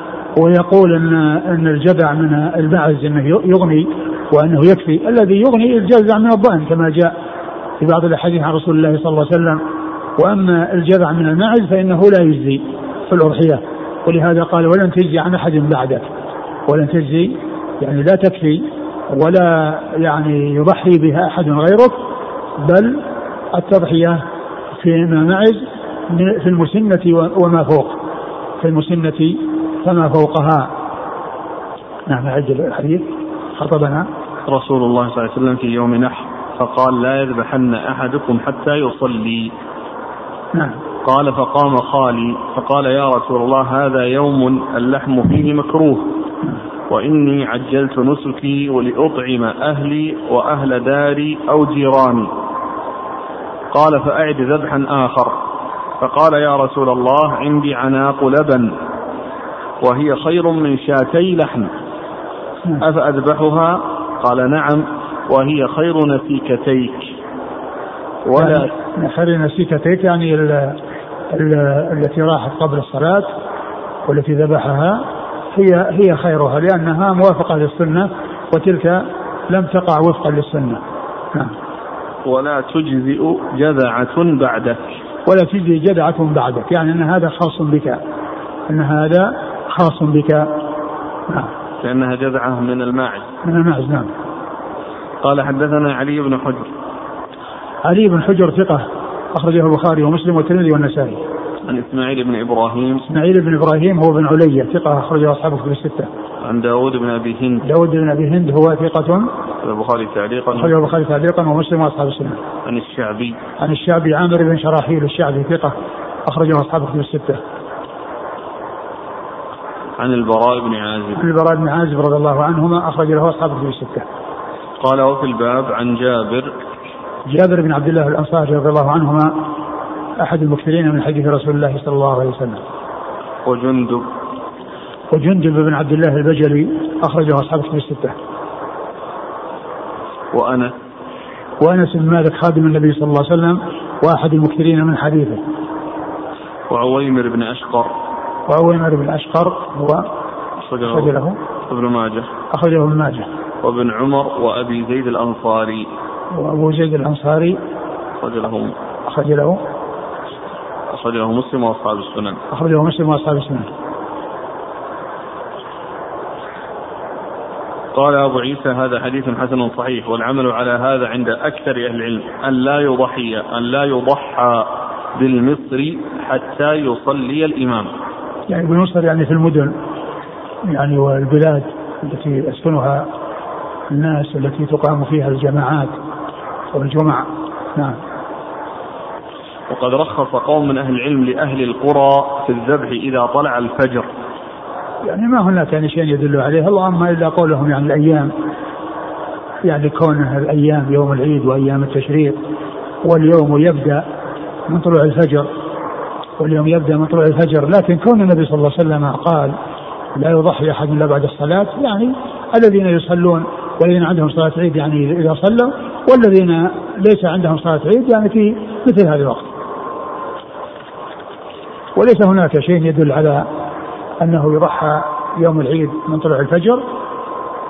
ويقول إن إن الجذع من المعز إنه يغني وأنه يكفي. الذي يغني الجذع من الضأن كما جاء في بعض الأحاديث عن رسول الله صلى الله عليه وسلم. وأما الجذع من المعز فإنه لا يجزي في الأضحية. ولهذا قال ولن تجزي عن أحد بعدك. ولن تجزي يعني لا تكفي ولا يعني يضحي بها أحد غيرك بل التضحية فيما معز في المسنة وما فوق في المسنة فما فوقها. نعم عجل الحديث. خطبنا. رسول الله صلى الله عليه وسلم في يوم نحر فقال لا يذبحن أحدكم حتى يصلي. نعم. قال فقام خالي فقال يا رسول الله هذا يوم اللحم فيه مكروه. وإني عجلت نسكي ولأطعم أهلي وأهل داري أو جيراني. قال فأعد ذبحا آخر. فقال يا رسول الله عندي عناق لبن وهي خير من شاتي لحم. أفأذبحها؟ قال نعم وهي خير نسيكتيك. ولا يعني خير نسيكتيك يعني ال ال التي راحت قبل الصلاة والتي ذبحها. هي هي خيرها لأنها موافقة للسنة وتلك لم تقع وفقا للسنة. نعم. ولا تجزئ جذعة بعدك. ولا تجزي جذعة بعدك يعني أن هذا خاص بك. أن هذا خاص بك. نعم. لأنها جذعة من الماعز من الماعز نعم. قال حدثنا علي بن حجر. علي بن حجر ثقة أخرجه البخاري ومسلم والترمذي والنسائي. عن إسماعيل بن إبراهيم. إسماعيل بن إبراهيم هو بن علية ثقة أخرجه أصحابه في الستة. عن داود بن أبي هند. داود بن أبي هند هو ثقة البخاري تعليقا. أخرجه البخاري تعليقا ومسلم وأصحاب السنة. عن الشعبي. عن الشعبي عامر بن شراحيل الشعبي ثقة أخرجه أصحابه في الستة. عن البراء بن عازب. عن البراء بن عازب رضي الله عنهما أخرج له أصحابه في الستة. قال وفي الباب عن جابر. جابر بن عبد الله الأنصاري رضي الله عنهما أحد المكثرين من حديث رسول الله صلى الله عليه وسلم. وجندب وجندب بن عبد الله البجلي أخرجه أصحابه في الستة. وأنس. وأنس بن مالك خادم النبي صلى الله عليه وسلم وأحد المكثرين من حديثه. وعويمر بن أشقر. وعويمر بن أشقر هو أخرج له ابن ماجه. أخرجه ابن ماجه. وابن عمر وأبي زيد الأنصاري. وأبو زيد الأنصاري أخرج له أخرج له أخرج له مسلم وأصحاب السنن. أخرجه مسلم وأصحاب السنن. قال أبو عيسى هذا حديث حسن صحيح والعمل على هذا عند أكثر أهل العلم أن لا يضحي أن لا يضحى بالمصر حتى يصلي الإمام. يعني بالمصر يعني في المدن يعني والبلاد التي يسكنها الناس التي تقام فيها الجماعات والجمع نعم. وقد رخص قوم من أهل العلم لأهل القرى في الذبح إذا طلع الفجر. يعني ما هناك يعني شيء يدل عليه. اللهم إلا قولهم يعني الأيام يعني كون الأيام يوم العيد وأيام التشريق واليوم يبدأ من طلوع الفجر واليوم يبدأ من طلوع الفجر. لكن كون النبي صلى الله عليه وسلم قال لا يضحي أحد إلا بعد الصلاة يعني الذين يصلون والذين عندهم صلاة عيد يعني إذا صلوا والذين ليس عندهم صلاة عيد يعني في مثل هذا الوقت. وليس هناك شيء يدل على أنه يضحى يوم العيد من طلوع الفجر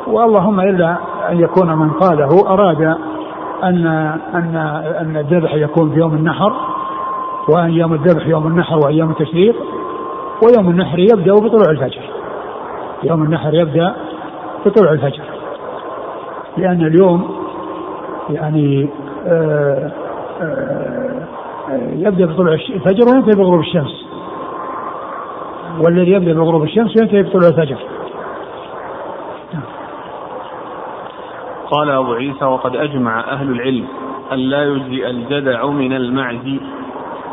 واللهم إلا أن يكون من قاله أراد أن أن أن الذبح يكون في يوم النحر وأيام الذبح يوم النحر وأيام التشريق ويوم النحر يبدأ بطلوع الفجر. يوم النحر يبدأ بطلوع الفجر. لأن اليوم يعني آآ آه، آآ آه، يبدأ بطلوع الفجر وينتهي بغروب الشمس. والذي يبدأ بغروب الشمس وينتهي بطلوع الفجر. قال أبو عيسى وقد أجمع أهل العلم أن لا يجزئ الجذع من المعز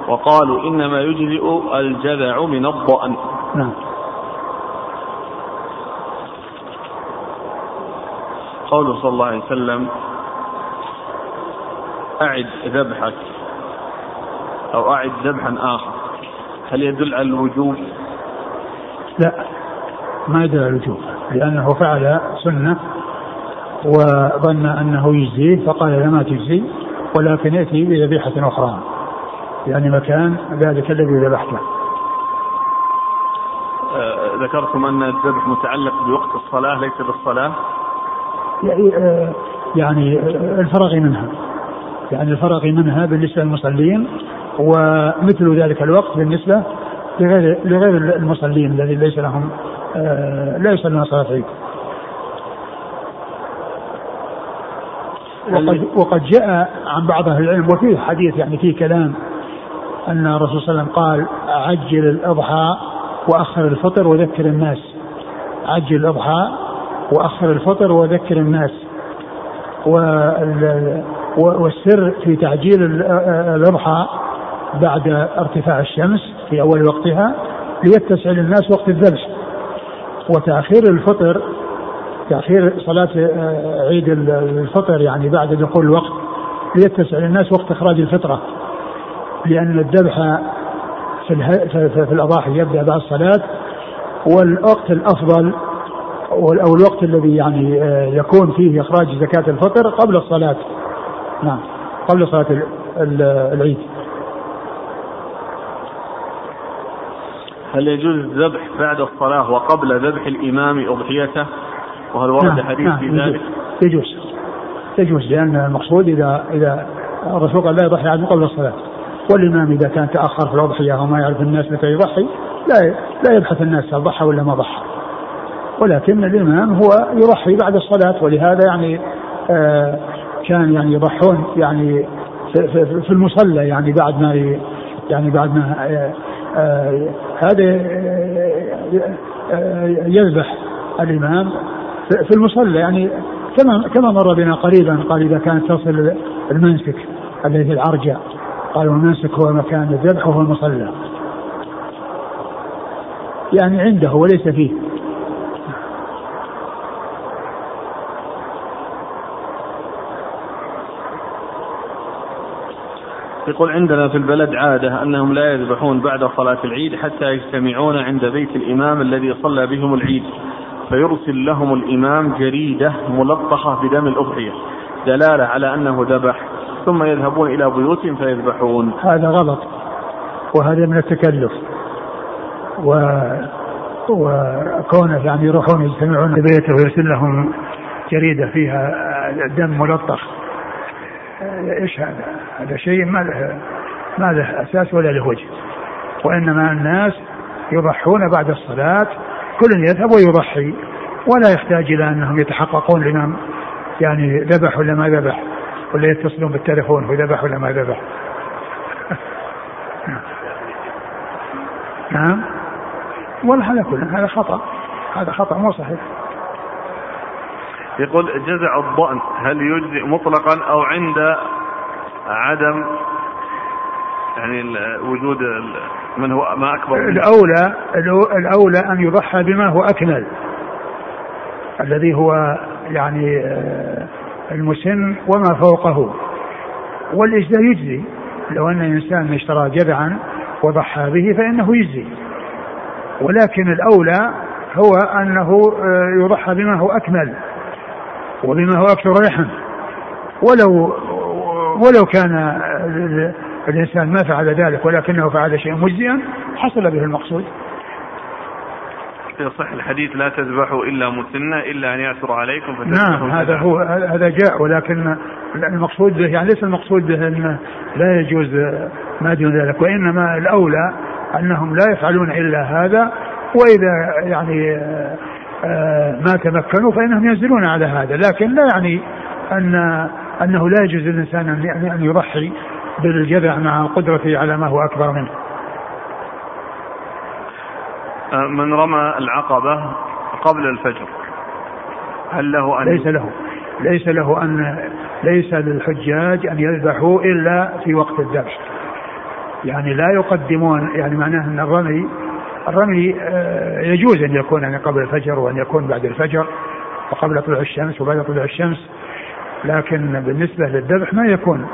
وقالوا إنما يجزئ الجذع من الضأن. نعم. قوله صلى الله عليه وسلم أعد ذبحك أو أعد ذبحا آخر. هل يدل على الوجوب؟ لا ما يدل على الوجوب لأنه فعل سنة وظن أنه يجزيه فقال لا ما تجزي ولكن يأتي بذبيحة أخرى يعني مكان ذلك الذي ذبحته. آه ذكرتم أن الذبح متعلق بوقت الصلاة ليس بالصلاة؟ يعني, آه يعني الفرغ منها. يعني الفرغ منها بالنسبة للمصلين ومثل ذلك الوقت بالنسبة لغير لغير المصلين الذين ليس لهم آه لا يصلون صلاة عيد. وقد وقد جاء عن بعض أهل العلم وفيه حديث يعني فيه كلام أن الرسول صلى الله عليه وسلم قال عجل الأضحى وأخر الفطر وذكر الناس. عجل الأضحى وأخر الفطر وذكر الناس. والسر في تعجيل الأضحى بعد ارتفاع الشمس في أول وقتها ليتسع للناس وقت الذبح وتأخير الفطر تأخير صلاة آه، عيد الفطر يعني بعد دخول الوقت ليتسع للناس وقت إخراج الفطرة. لأن الذبح في, في الأضاحي يبدأ بعد الصلاة والوقت الأفضل أو الوقت الذي يعني آه، يكون فيه إخراج زكاة الفطر قبل الصلاة. نعم قبل صلاة العيد. هل يجوز الذبح بعد الصلاة وقبل ذبح الإمام أضحيته؟ وهل ورد نعم حديث نعم في ذلك؟ يجوز يجوز لأن المقصود إذا إذا الرسول قال لا يضحي أحد قبل الصلاة والإمام إذا كان تأخر في الأضحية وما يعرف الناس متى يضحي لا لا يبحث الناس هل ضحى ولا ما ضحى ولكن الإمام هو يضحي بعد الصلاة ولهذا يعني آه كان يعني يضحون يعني في, في, في المصلى يعني بعد ما يعني بعد ما آه هذا يذبح الإمام في المصلى يعني كما كما مر بنا قريبا قال إذا كانت تصل المنسك الذي في العرجة قالوا المنسك هو مكان الذبح وهو المصلى. يعني عنده وليس فيه. يقول عندنا في البلد عادة أنهم لا يذبحون بعد صلاة العيد حتى يجتمعون عند بيت الإمام الذي صلى بهم العيد. فيرسل لهم الإمام جريدة ملطخة بدم الأضحية دلالة على أنه ذبح. ثم يذهبون إلى بيوتهم فيذبحون. هذا غلط وهذا من التكلف. و وكونه يعني يروحون يجتمعون بيته ويرسل لهم جريدة فيها دم ملطخ. إيش هذا؟ هذا شيء ما له ما له أساس ولا له وجه. وإنما الناس يضحون بعد الصلاة. كل يذهب ويضحي. ولا يحتاج إلى أنهم يتحققون الامام يعني ذبح ولا ما ذبح. ولا يتصلون بالتليفون هو ذبح ولا ما ذبح. نعم. والله هذا كله هذا خطأ. هذا خطأ مو صحيح. يقول جزع الضأن. هل يجزئ مطلقا أو عند عدم يعني وجود من هو ما أكبر الأولى الأولى أن يضحى بما هو أكمل. الذي هو يعني آه، المسن وما فوقه. والإجزاء يجزي. لو أن إنسان اشترى جذعا وضحى به فإنه يجزي. ولكن الأولى هو أنه آه، يضحى بما هو أكمل. وبما هو أكثر رحم ولو ولو كان الإنسان ما فعل ذلك ولكنه فعل شيئا مجزيا حصل به المقصود. يصح الحديث لا تذبحوا إلا مسنة إلا أن يعثر عليكم نعم هذا هو هذا جاء ولكن المقصود به يعني ليس المقصود به انه لا يجوز ما دون ذلك وإنما الأولى أنهم لا يفعلون إلا هذا وإذا يعني آه، ما تمكنوا فإنهم ينزلون على هذا لكن لا يعني أن أنه لا يجوز للإنسان ان يضحي بالجذع مع قدرته على ما هو أكبر منه. آه، من رمى العقبة قبل الفجر هل له أن ليس له. ليس له أن ليس للحجاج أن يذبحوا إلا في وقت الذبح يعني لا يقدمون يعني معناه أن الرمي الرمي آه، يجوز أن يكون يعني قبل الفجر وأن يكون بعد الفجر وقبل طلوع الشمس وبعد طلوع الشمس. لكن بالنسبة للذبح ما يكون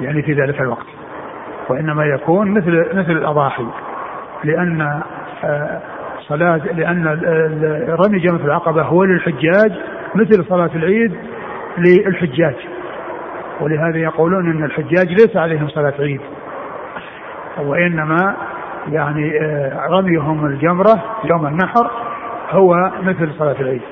يعني في ذلك الوقت وإنما يكون مثل مثل الأضاحي لأن آه، صلاة لأن رمي جمرة العقبة هو للحجاج مثل صلاة العيد للحجاج. ولهذا يقولون أن الحجاج ليس عليهم صلاة عيد وإنما يعني آه، رميهم الجمرة يوم النحر هو مثل صلاة العيد.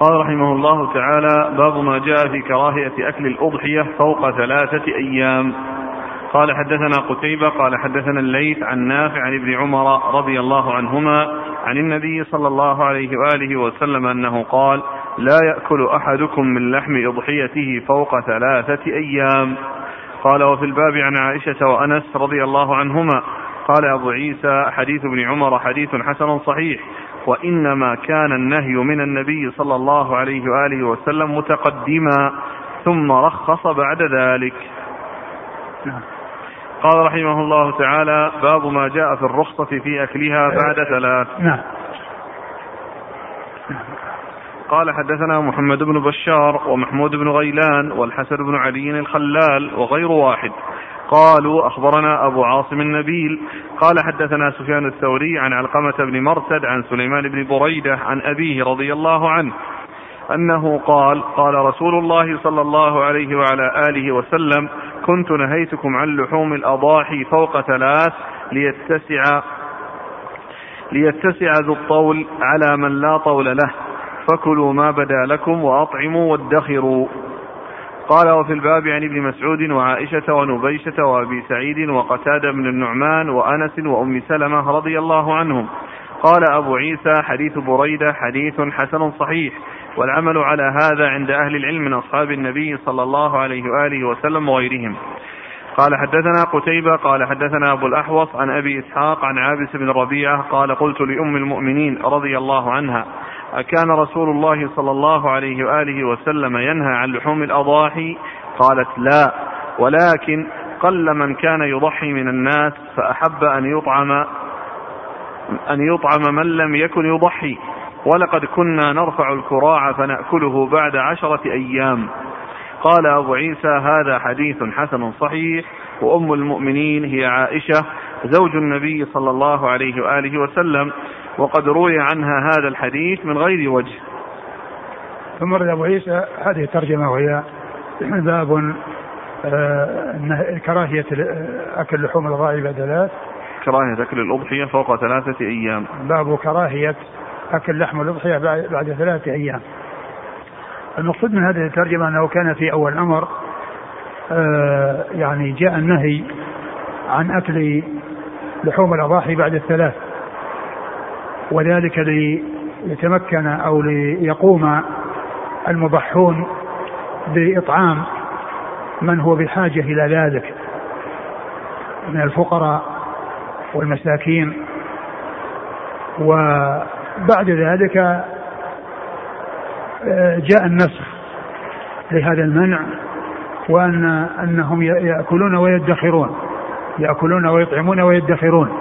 قال رحمه الله تعالى باب ما جاء في كراهية أكل الأضحية فوق ثلاثة أيام. قال حدثنا قتيبة قال حدثنا الليث عن نافع عن ابن عمر رضي الله عنهما عن النبي صلى الله عليه وآله وسلم أنه قال لا يأكل أحدكم من لحم أضحيته فوق ثلاثة أيام. قال وفي الباب عن عائشة وأنس رضي الله عنهما قال أبو عيسى حديث ابن عمر حديث حسن صحيح. وإنما كان النهي من النبي صلى الله عليه وآله وسلم متقدما ثم رخص بعد ذلك. نعم. قال رحمه الله تعالى باب ما جاء في الرخصة في أكلها بعد ثلاث. نعم. قال حدثنا محمد بن بشار ومحمود بن غيلان والحسن بن علي الخلال وغير واحد. قالوا أخبرنا أبو عاصم النبيل قال حدثنا سفيان الثوري عن علقمة بن مرثد عن سليمان بن بريدة عن أبيه رضي الله عنه أنه قال قال رسول الله صلى الله عليه وعلى آله وسلم كنت نهيتكم عن لحوم الأضاحي فوق ثلاث ليتسع ليتسع ذو الطول على من لا طول له فكلوا ما بدا لكم وأطعموا وادخروا قال وفي الباب عن ابن مسعود وعائشة ونبيشة وأبي سعيد وقتادة بن النعمان وأنس وأم سلمة رضي الله عنهم. قال أبو عيسى حديث بريدة حديث حسن صحيح والعمل على هذا عند أهل العلم من أصحاب النبي صلى الله عليه وآله وسلم وغيرهم. قال حدثنا قتيبة قال حدثنا أبو الأحوص عن أبي إسحاق عن عابس بن ربيعة قال قلت لأم المؤمنين رضي الله عنها أكان رسول الله صلى الله عليه وآله وسلم ينهى عن لحوم الأضاحي؟ قالت لا. ولكن قل من كان يضحي من الناس فأحب أن يطعم أن يطعم من لم يكن يضحي. ولقد كنا نرفع الكراع فنأكله بعد عشرة أيام. قال أبو عيسى هذا حديث حسن صحيح وأم المؤمنين هي عائشة زوج النبي صلى الله عليه وآله وسلم. وقد روي عنها هذا الحديث من غير وجه. ثم رد أبو عيسى هذه الترجمة وهي باب آه كراهية أكل لحوم الضائع بعد ثلاث كراهية أكل الأضحية فوق ثلاثة أيام. باب كراهية أكل لحم الأضحية بعد ثلاثة أيام. المقصود من هذه الترجمة أنه كان في أول الأمر آه يعني جاء النهي عن أكل لحوم الأضاحي بعد الثلاث. وذلك ليتمكن أو ليقوم المضحون بإطعام من هو بحاجة إلى ذلك من الفقراء والمساكين. وبعد ذلك آه، جاء النسخ لهذا المنع وأن أنهم يأكلون ويدخرون يأكلون ويطعمون ويدخرون.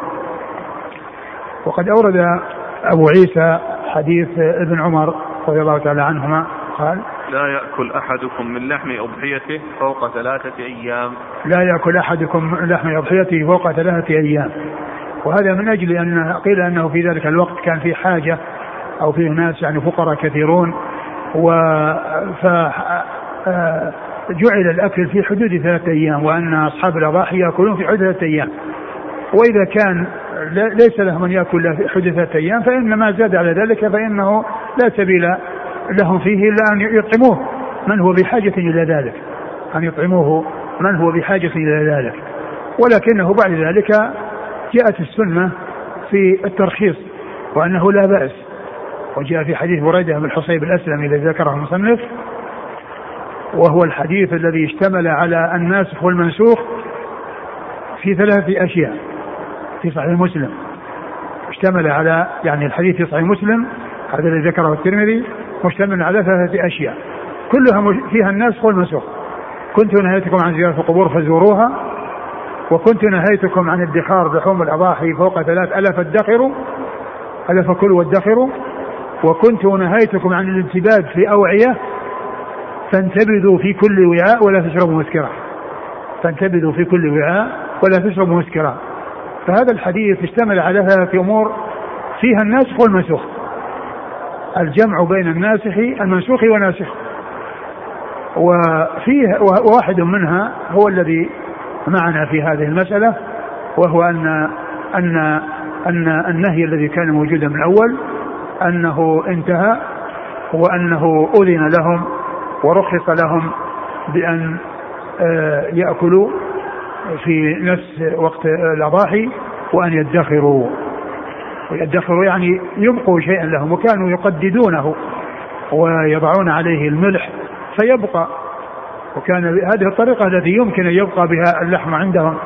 وقد أورد أبو عيسى حديث ابن عمر رضي الله تعالى عنهما قال لا يأكل أحدكم من لحم أضحيته فوق ثلاثة أيام. لا يأكل أحدكم من لحم أضحيته فوق ثلاثة أيام. وهذا من أجل أن قيل أنه في ذلك الوقت كان في حاجة أو فيه ناس يعني فقراء كثيرون و ف جعل الأكل في حدود ثلاثة أيام وأن أصحاب الأضاحي يأكلون في حدود ثلاثة أيام. وإذا كان ليس لهم في حدود ثلاثة أيام فإن ما زاد على ذلك فإنه لا سبيل لهم فيه إلا أن يطعموه. من هو بحاجة إلى ذلك؟ أن يطعموه. من هو بحاجة إلى ذلك؟ ولكنه بعد ذلك جاءت السنة في الترخيص وأنه لا بأس. وجاء في حديث بريدة بن الحصيب الأسلمي الذي ذكره المصنف وهو الحديث الذي اشتمل على الناسخ والمنسوخ في ثلاث أشياء. في صحيح مسلم. اشتمل على يعني الحديث في صحيح مسلم هذا الذي ذكره الترمذي مشتمل على ثلاثة أشياء. كلها فيها الناسخ والمنسوخ كنت نهيتكم عن زيارة القبور فزوروها وكنت نهيتكم عن ادخار لحوم الأضاحي فوق ثلاث ألا فادخروا ألا فكلوا وادخروا وكنت نهيتكم عن الانتباد في أوعية فانتبذوا في كل وعاء ولا تشربوا مسكرا فانتبذوا في كل وعاء ولا تشربوا مسكرا فهذا الحديث اشتمل على ثلاثة أمور فيها الناسخ والمنسوخ. الجمع بين الناسخ المنسوخ والناسخ وفيه واحد منها هو الذي معنا في هذه المسألة وهو أن أن أن النهي الذي كان موجودا من الأول أنه انتهى وأنه أذن لهم ورخص لهم بأن آه، يأكلوا. في نفس وقت الأضاحي وأن يدخروا. ويدخروا يعني يبقوا شيئا لهم وكانوا يقددونه ويضعون عليه الملح فيبقى. وكان هذه الطريقة التي يمكن أن يبقى بها اللحم عندهم.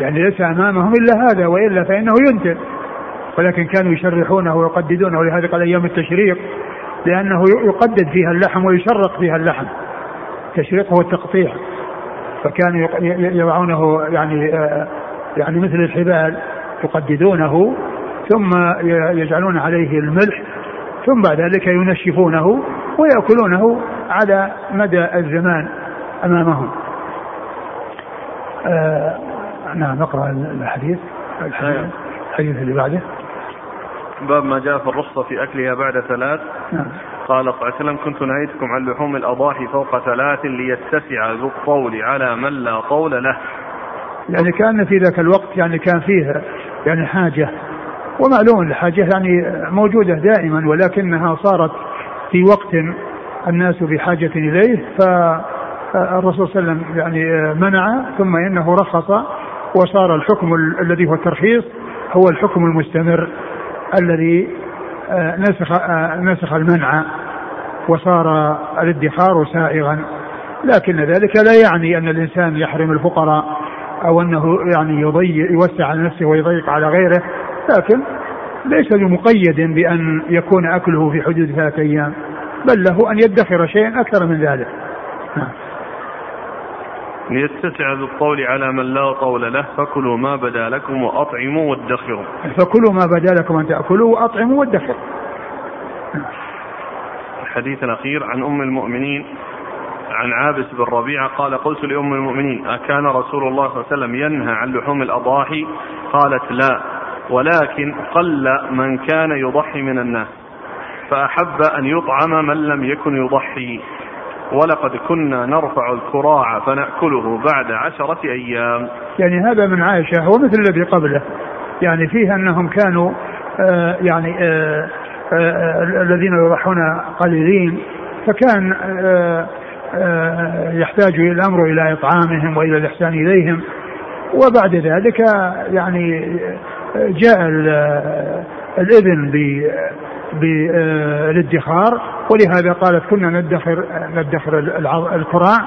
يعني ليس أمامهم إلا هذا وإلا فإنه ينتن. ولكن كانوا يشرحونه ويقددونه لهذا قال أيام التشريق لأنه يقدد فيها اللحم ويشرق فيها اللحم. التشريق هو التقطيع فكانوا يضعونه يعني آه، يعني مثل الحبال يقددونه ثم يجعلون عليه الملح ثم بعد ذلك ينشفونه ويأكلونه على مدى الزمان أمامهم آه نعم نقرأ الحديث الحديث, نعم. الحديث اللي بعده باب ما جاء في الرخصة في أكلها بعد ثلاث نعم. قال صلى الله عليه وسلم كنت نهيتكم عن لحوم الأضاحي فوق ثلاث ليتسع ذو الطول على من لا طول له. يعني كان في ذاك الوقت يعني كان فيه يعني حاجة ومعلوم الحاجة يعني موجودة دائما ولكنها صارت في وقت الناس بحاجة إليه فالرسول صلى الله عليه وسلم يعني منع ثم إنه رخص وصار الحكم الذي هو الترخيص هو الحكم المستمر الذي نسخ آه، نسخ المنع وصار الادخار سائغا. لكن ذلك لا يعني أن الإنسان يحرم الفقراء أو أنه يعني يضيق يوسع على نفسه ويضيق على غيره. لكن ليس بمقيد بأن يكون أكله في حدود ثلاثة أيام بل له أن يدخر شيئا أكثر من ذلك. نعم. ليتسع ذو الطول على من لا طول له فكلوا ما بدا لكم وأطعموا وادخروا. فكلوا ما بدا لكم أن تأكلوا وأطعموا وادخروا. الحديث الأخير عن أم المؤمنين عن عابس بن ربيعة قال قلت لأم المؤمنين أكان رسول الله صلى الله عليه وسلم ينهى عن لحوم الأضاحي؟ قالت لا ولكن قل من كان يضحي من الناس فأحب أن يطعم من لم يكن يضحي. ولقد كنا نرفع الكراع فنأكله بعد عشرة أيام. يعني هذا من عائشة ومثل الذي قبله. يعني فيه أنهم كانوا آه يعني آه آه, آه، الذين يضحون قليلين فكان آه آه يحتاج الأمر إلى إطعامهم وإلى الإحسان إليهم. وبعد ذلك يعني جاء الإذن بالادخار ولهذا قالت كنا ندخر ندخر الكراع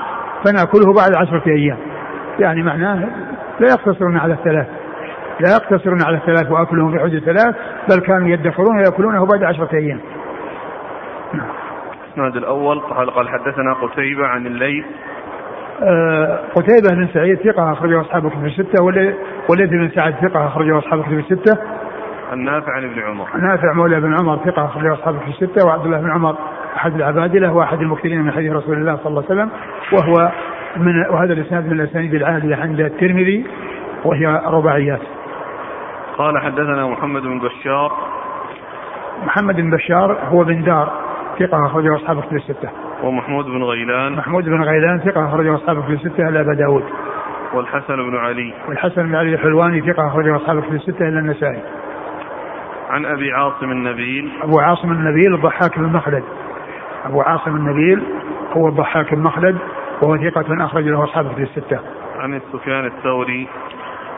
فنأكله بعد عشرة أيام. يعني معناه لا يقتصرون على الثلاث. لا يقتصرون على الثلاث وأكلهم في حدود ثلاث بل كانوا يدخرون ويأكلونه بعد عشرة أيام. نعم. الإسناد الأول قال قال حدثنا قتيبة عن الليث. آه قتيبة بن سعيد ثقة أخرجه أصحاب الكتب الستة وليث بن سعد ثقة أخرجه أصحاب الكتب الستة. النافع عن ابن عمر. نافع مولى بن عمر ثقة أخرجه أصحاب الكتب الستة وعبد الله بن عمر أحد العبادلة وأحد المكثرين من حديث رسول الله صلى الله عليه وسلم وهو من وهذا الإسناد من الأسانيد العالية عند الترمذي وهي رباعيات. قال حدثنا محمد بن بشار. محمد بن بشار هو بن دار ثقة أخرجه أصحاب الكتب الستة. ومحمود بن غيلان. محمود بن غيلان ثقة أخرجه أصحاب الكتب الستة إلا أبا داود. والحسن بن علي. والحسن بن علي الحلواني ثقة أخرجه أصحاب الكتب الستة إلا النسائي. عن أبي عاصم النبيل أبو عاصم النبيل الضحاك بن مخلد أبو عاصم النبيل هو الضحاك بن مخلد وهو ثقة أخرج له أصحاب الكتب الستة عن سفيان الثوري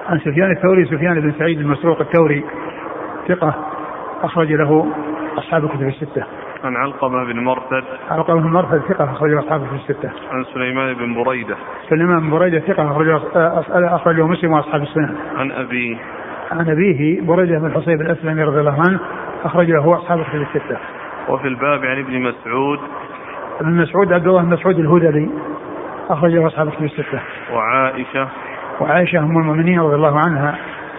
عن سفيان الثوري سفيان بن سعيد المسروق الثوري ثقة أخرج له أصحاب الكتب الستة. عن علقمة بن مرثد علقمة بن مرثد ثقة أخرج له أصحاب الكتب الستة. عن سليمان بن بريدة سليمان بن بريدة ثقة أخرج أخرجه مسلم وأصحاب السنن. عن أبيه عن أبيه بريدة بن الحصيب الأسلمي رضي الله عنه أخرج له أصحاب الكتب الستة. وفي الباب عن ابن مسعود. ابن مسعود عبد الله بن مسعود الهذلي أخرج له أصحاب الكتب الستة. وعائشة. وعائشة أم المؤمنين رضي الله عنها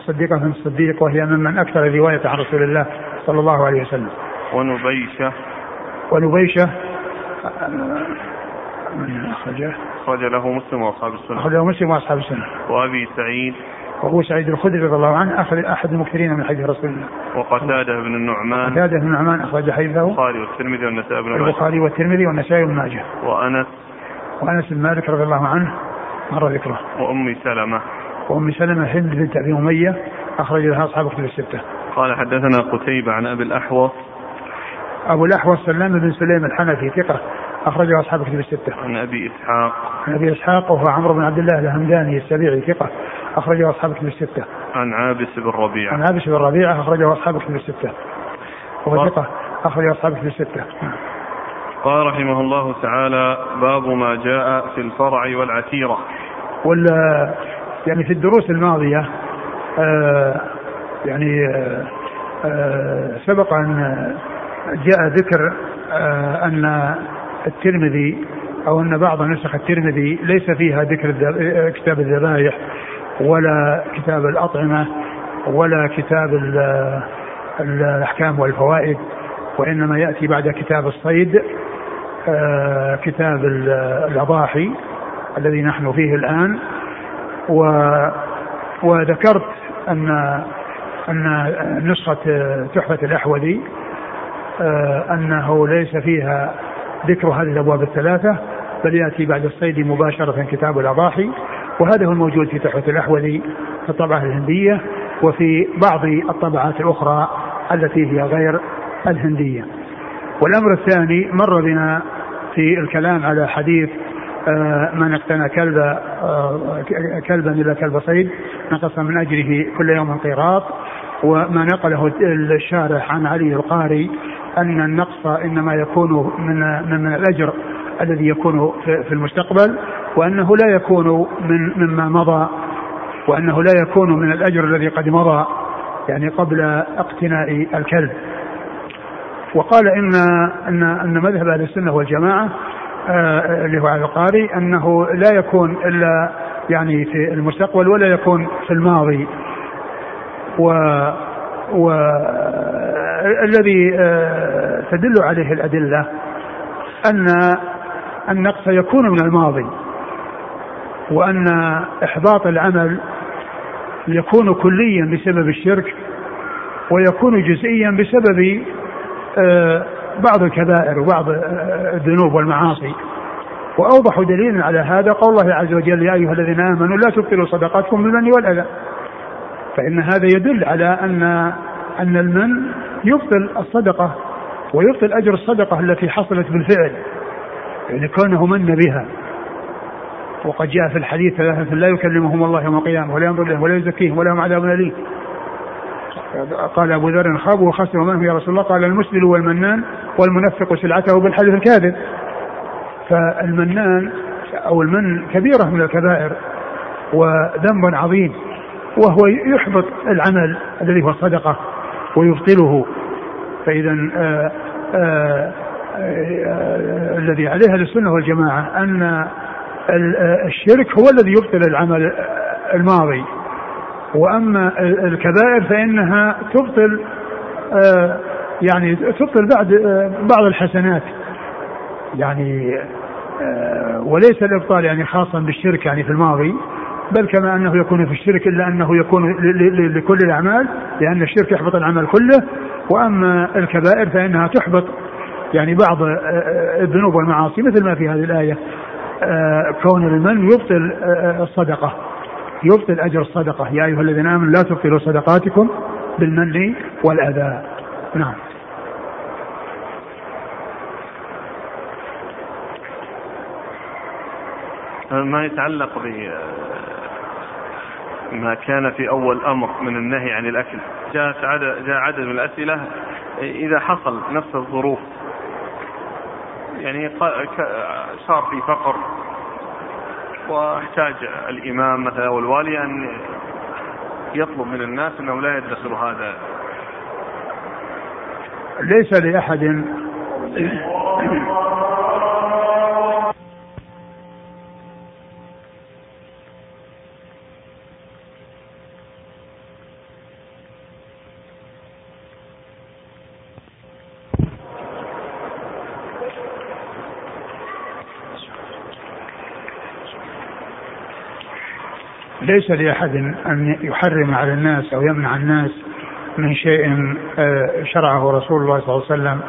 صديقة من الصديق وهي ممن أكثر رواية عن رسول الله صلى الله عليه وسلم. ونبيشة. ونبيشة من أخرجه. أخرج له مسلم وأصحاب السنة. أخرج له مسلم وأصحاب السنة. وأبي سعيد. وأبو سعيد الخدري رضي الله عنه أخذ أحد المكثرين من حديث رسول الله. وقتادة بن النعمان. قتادة بن النعمان أخرج حديثه. البخاري والترمذي والنسائي بن ماجه البخاري والترمذي والنسائي بن ماجه. وأنس. وأنس بن مالك رضي الله عنه مر ذكره. وأم سلمة. وأم سلمة هند بنت أبي أمية أخرج لها أصحاب كتب الستة. قال حدثنا قتيبة عن أبي الأحوص. أبو الأحوص سلام بن سليم الحنفي ثقة أخرجه أصحاب كتب الستة. عن أبي إسحاق. عن أبي إسحاق وهو عمرو بن عبد الله الهمداني السبيعي ثقة. أخرجه أصحاب كتب الستة. عن عابس بن ربيعة. عن عابس بن ربيعة أخرجه أصحاب كتب الستة. وهو ثقة أخرجه أصحاب كتب الستة. قال رحمه الله تعالى باب ما جاء في الفرع والعتيرة. ولا يعني في الدروس الماضية آه يعني آه آه سبق أن جاء ذكر آه أن الترمذي أو أن بعض نسخ الترمذي ليس فيها ذكر كتاب الذبائح ولا كتاب الأطعمة ولا كتاب الأحكام والفوائد وإنما يأتي بعد كتاب الصيد آه كتاب الأضاحي الذي نحن فيه الآن. و وذكرت أن أن نسخة تحفة الأحوذي آه أنه ليس فيها ذكر هذه الأبواب الثلاثة بل يأتي بعد الصيد مباشرة كتاب الأضاحي. وهذا هو الموجود في تحفة الأحوذي في الطبعة الهندية وفي بعض الطبعات الأخرى التي هي غير الهندية. والأمر الثاني مر بنا في الكلام على حديث آه من اقتنى كلب آه كلبا إلى كلب صيد نقص من أجره كل يوم قيراط وما نقله الشارح عن علي القاري أن النقص إنما يكون من من الأجر الذي يكون في المستقبل. وأنه لا يكون من مما مضى وأنه لا يكون من الأجر الذي قد مضى يعني قبل اقتناء الكلب. وقال ان ان إن مذهب أهل السنة والجماعة آه اللي هو على القاري أنه لا يكون إلا يعني في المستقبل ولا يكون في الماضي. و والذي آه تدل عليه الأدلة ان النقص يكون من الماضي. وأن إحباط العمل يكون كليا بسبب الشرك ويكون جزئيا بسبب آه بعض الكبائر وبعض الذنوب والمعاصي. وأوضح دليل على هذا قول الله عز وجل يا أيها الذين آمنوا لا تبطلوا صدقاتكم بالمن والأذى فإن هذا يدل على أن أن المن يبطل الصدقة ويبطل أجر الصدقة التي حصلت بالفعل يعني كونه من بها. وقد جاء في الحديث ثلاثة لا يكلمهم الله يوم القيامة ولا ينظر لهم ولا يزكيهم ولهم عذاب أليم. قال أبو ذر خابوا وخسروا من يا رسول الله؟ قال المسبل والمنان والمنفق سلعته بالحلف الكاذب. فالمنان أو المن كبيرة من الكبائر وذنب عظيم وهو يحبط العمل الذي هو الصدقة ويبطله. فإذا آآ آآ آه، الذي عليه أهل السنة والجماعة أن الشرك هو الذي يبطل العمل الماضي. وأما الكبائر فإنها تبطل آه، يعني تبطل بعد آه، بعض الحسنات. يعني وليس الإبطال يعني خاصا بالشرك يعني في الماضي بل كما أنه يكون في الشرك إلا أنه يكون لكل الأعمال لأن الشرك يحبط العمل كله. وأما الكبائر فإنها تحبط يعني بعض آه، آه، الذنوب والمعاصي مثل ما في هذه الآية. آه، كون المن يبطل الصدقة. يبطل أجر الصدقة. يا أيها الذين آمنوا لا تبطلوا صدقاتكم بالمن والأذى. نعم. ما يتعلق ب ما كان في أول أمر من النهي عن عدد جاء عدد من الأسئلة إذا حصل نفس الظروف يعني صار في فقر وأحتاج الإمام مثلا أو الوالي أن يطلب من الناس أنه لا يدخروا هذا. ليس لأحد. ليس لأحد أن يحرم على الناس أو يمنع الناس من شيء آه، شرعه رسول الله صلى الله عليه وسلم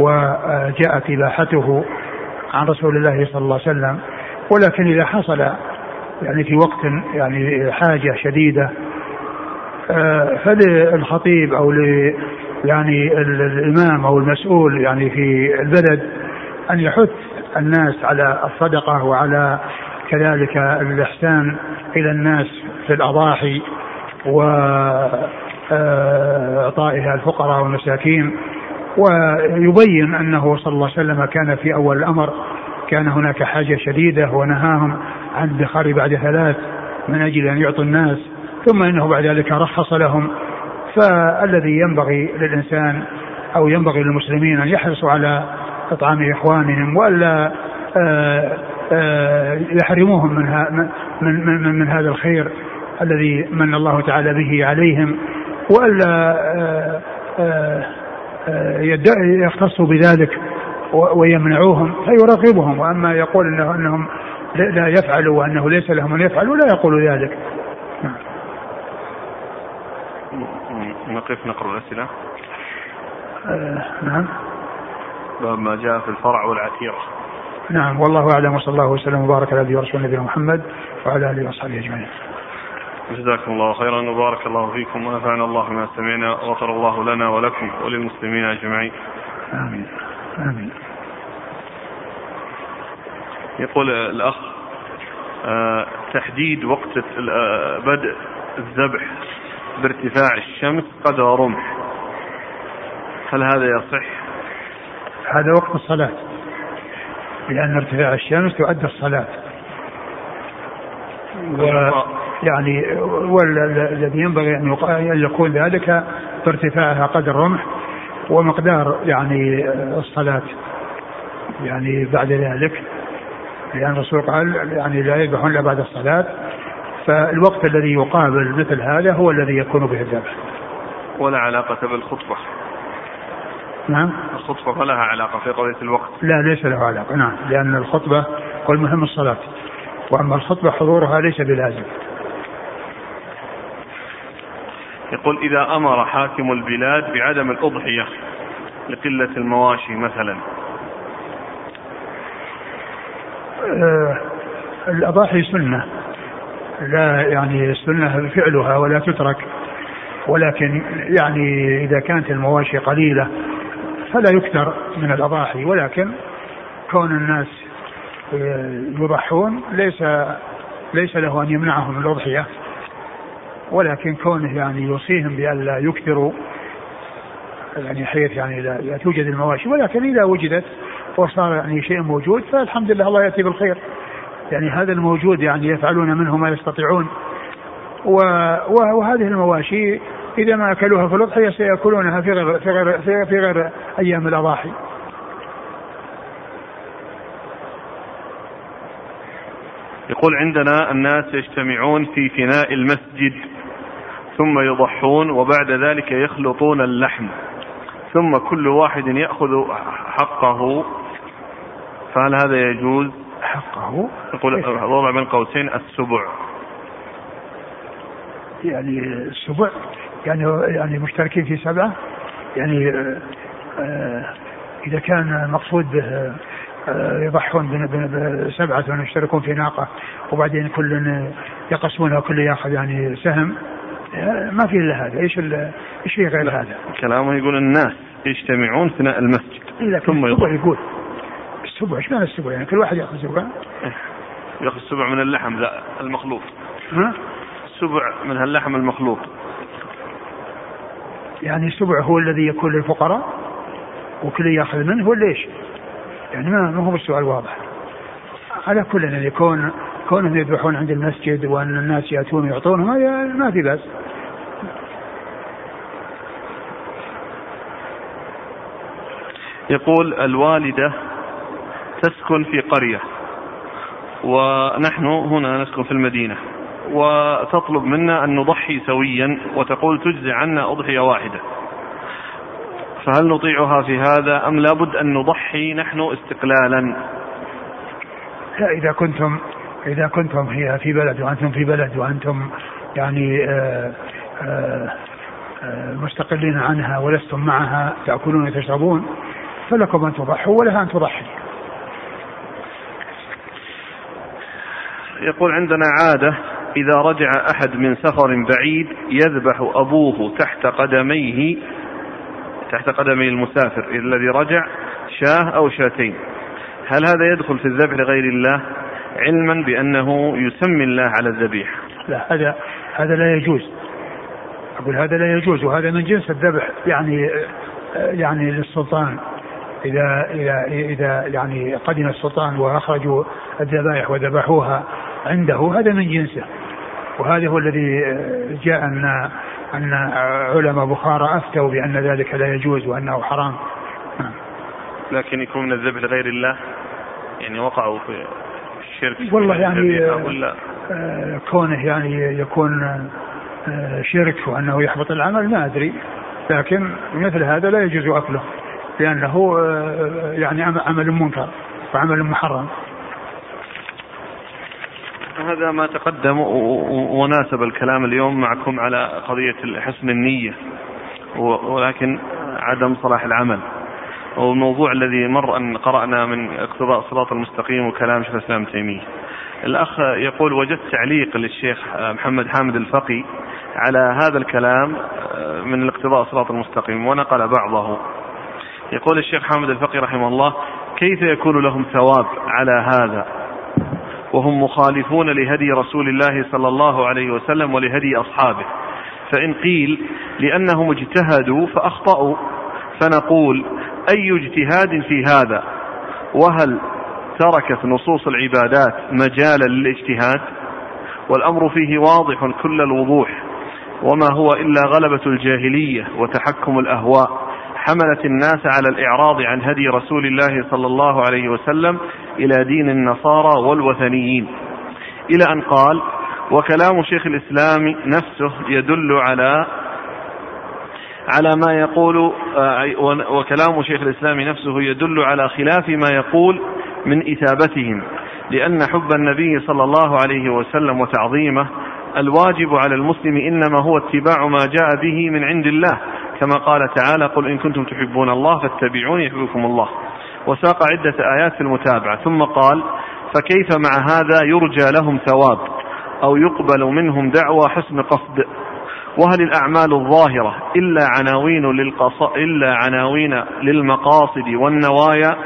وجاءت إباحته عن رسول الله صلى الله عليه وسلم. ولكن إذا حصل يعني في وقت يعني حاجة شديدة آه، فللخطيب أو ل يعني الإمام أو المسؤول يعني في البلد أن يحث الناس على الصدقة وعلى كذلك الإحسان إلى الناس في الأضاحي وإعطائها الفقراء والمساكين. ويبين أنه صلى الله عليه وسلم كان في أول الأمر كان هناك حاجة شديدة ونهاهم عن الدخار بعد ثلاث من أجل أن يعطوا الناس ثم إنه بعد ذلك رخص لهم. فالذي ينبغي للإنسان أو ينبغي للمسلمين أن يحرصوا على إطعام إخوانهم وألا آه آه، يحرموهم من, من, من, من هذا الخير الذي من الله تعالى به عليهم وألا آه، آه، يختصوا بذلك ويمنعوهم فيراقبهم وأما يقول انه إنهم لا يفعلوا وأنه ليس لهم أن يفعلوا لا يقول ذلك. نقف نقرأ الأسئلة. نعم. باب ما جاء في الفرع والعتيره. نعم والله أعلم وصلى الله وسلم وبارك على نبينا ورسول نبينا محمد وعلى آله واصحابه أجمعين. جزاكم الله خيرا وبارك الله فيكم ونفعنا الله بما سمعنا وغفر الله لنا ولكم وللمسلمين أجمعين. آمين. آمين. يقول الأخ آه، تحديد وقت آه، بدء الذبح بارتفاع الشمس قدر رمح هل هذا يصح؟ هذا وقت الصلاة. لأن ارتفاع الشمس تؤدى الصلاة. ويعني والذي ينبغي أن يكون ذلك بارتفاعها قدر رمح ومقدار يعني الصلاة. يعني بعد ذلك لأن الرسول قال يعني لا يذبحون إلا بعد الصلاة. فالوقت الذي يقابل مثل هذا هو الذي يكون به الذبح. ولا علاقة بالخطبة. نعم. الخطبة ما لها علاقة في قضية الوقت. لا ليس له علاقة نعم. لأن الخطبة والمهم الصلاة. وأما الخطبة حضورها ليس بلازم. يقول إذا أمر حاكم البلاد بعدم الأضحية لقلة المواشي مثلا. آه الأضاحي سنة. لا يعني سنة فعلها ولا تترك. ولكن يعني إذا كانت المواشي قليلة فلا يكثر من الأضاحي ولكن كون الناس يضحون ليس ليس له أن يمنعهم من الأضحية ولكن كونه يعني يوصيهم بأن لا يكثروا يعني حيث يعني لا توجد المواشي ولكن إذا وجدت وصار يعني شيء موجود فالحمد لله الله يأتي بالخير. يعني هذا الموجود يعني يفعلون منه ما يستطيعون. وهذه المواشي إذا ما أكلوها في الأضحية سيأكلونها في غير في غير في, في غير أيام الأضاحي. يقول عندنا الناس يجتمعون في فناء المسجد ثم يضحون وبعد ذلك يخلطون اللحم ثم كل واحد يأخذ حقه فهل هذا يجوز؟ حقه؟ يقول وضع بين قوسين السبع يعني السبع يعني يعني مشتركين في سبعة يعني آه، آه، إذا كان مقصود به آه، يضحون بسبعة يشتركون في ناقة وبعدين كل يقسمونها كل ياخذ يعني سهم ما في إلا هذا إيش إيش في غير هذا؟ كلامه يقول الناس يجتمعون ثناء المسجد ثم يضحون يقول السبع إيش معنى السبع يعني كل واحد يأخذ سبع. يأخذ سبع من اللحم لا المخلوط ها؟ سبع من اللحم المخلوط يعني السبع هو الذي يكون للفقراء وكل ياخذ منه ولا إيش؟ يعني ما هو السؤال واضح. على كل ان يكون كونهم يذبحون عند المسجد وأن الناس يأتون ويعطونهم هذا ما في بأس. يقول الوالدة تسكن في قرية. ونحن هنا نسكن في المدينة. وتطلب منا أن نضحي سويا وتقول تجزي عنا أضحية واحدة. فهل نطيعها في هذا أم لابد أن نضحي نحن استقلالا؟ لا إذا كنتم إذا كنتم هي في بلد وأنتم في بلد وأنتم يعني آآ آآ مستقلين عنها ولستم معها تأكلون وتشربون فلكم أن تضحوا ولها أن تضحي. يقول عندنا عادة إذا رجع أحد من سفر بعيد يذبح أبوه تحت قدميه تحت قدمي المسافر الذي رجع شاه أو شاتين. هل هذا يدخل في الذبح لغير الله؟ علما بأنه يسمي الله على الذبيح لا هذا هذا لا يجوز. أقول هذا لا يجوز وهذا من جنس الذبح يعني يعني للسلطان. إذا إذا إذا يعني قدم السلطان وأخرجوا الذبائح وذبحوها عنده هذا من جنسه. وهذا هو الذي جاء أن أن علماء بخارى أفتوا بأن ذلك لا يجوز وأنه حرام. لكن يكون من الذبح لغير الله؟ يعني وقعوا في الشرك والله يعني ولا آه، كونه يعني يكون آه، شرك وأنه يحبط العمل ما أدري. لكن مثل هذا لا يجوز أكله لأنه آه، يعني عمل منكر وعمل محرم. هذا ما تقدم وناسب الكلام اليوم معكم على قضية حسن النية ولكن عدم صلاح العمل. والموضوع الذي مر أن قرأنا من اقتضاء الصراط المستقيم وكلام شيخ الإسلام تيمية. الأخ يقول وجدت تعليق للشيخ محمد حامد الفقي على هذا الكلام من الاقتضاء الصراط المستقيم ونقل بعضه. يقول الشيخ حامد الفقي رحمه الله كيف يكون لهم ثواب على هذا؟ وهم مخالفون لهدي رسول الله صلى الله عليه وسلم ولهدي أصحابه. فإن قيل لأنهم اجتهدوا فأخطأوا فنقول أي اجتهاد في هذا؟ وهل تركت نصوص العبادات مجالا للاجتهاد؟ والأمر فيه واضح كل الوضوح وما هو إلا غلبة الجاهلية وتحكم الأهواء. حملت الناس على الإعراض عن هدي رسول الله صلى الله عليه وسلم إلى دين النصارى والوثنيين. إلى أن قال وكلام شيخ الإسلام نفسه يدل على على ما يقول آه، وكلام شيخ الإسلام نفسه يدل على خلاف ما يقول من إثابتهم لأن حب النبي صلى الله عليه وسلم وتعظيمه الواجب على المسلم إنما هو اتباع ما جاء به من عند الله. كما قال تعالى قل إن كنتم تحبون الله فاتبعوني يحببكم الله. وساق عدة آيات في المتابعة. ثم قال فكيف مع هذا يرجى لهم ثواب أو يقبل منهم دعوى حسن قصد؟ وهل الأعمال الظاهرة إلا عناوين للقص... إلا عناوين للمقاصد والنوايا؟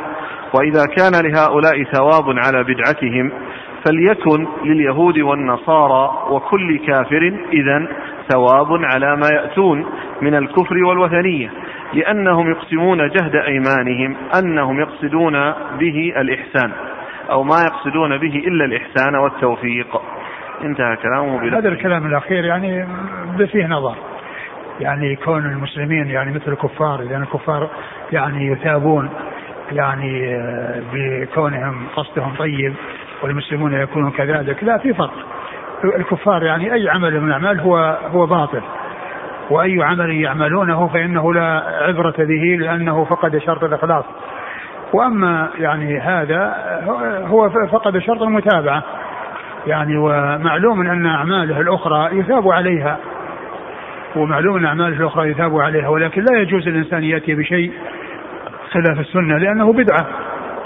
وإذا كان لهؤلاء ثواب على بدعتهم فليكن لليهود والنصارى وكل كافر إذا ثواب على ما يأتون من الكفر والوثنية لأنهم يقسمون جهد أيمانهم أنهم يقصدون به الإحسان أو ما يقصدون به إلا الإحسان والتوفيق. انتهى كلامه هذا الكلام الأخير يعني فيه نظر. يعني كون المسلمين يعني مثل الكفار لأن الكفار يعني يثابون يعني بكونهم قصدهم طيب والمسلمون يكونون كذلك لا في فرق. الكفار يعني أي عمل من الأعمال هو هو باطل. وأي عمل يعملونه فإنه لا عبرة به لأنه فقد شرط الإخلاص. وأما يعني هذا هو فقد شرط المتابعة. يعني ومعلوم أن أعماله الأخرى يثاب عليها. ومعلوم أن أعماله الأخرى يثاب عليها ولكن لا يجوز الإنسان يأتي بشيء خلاف السنة لأنه بدعة.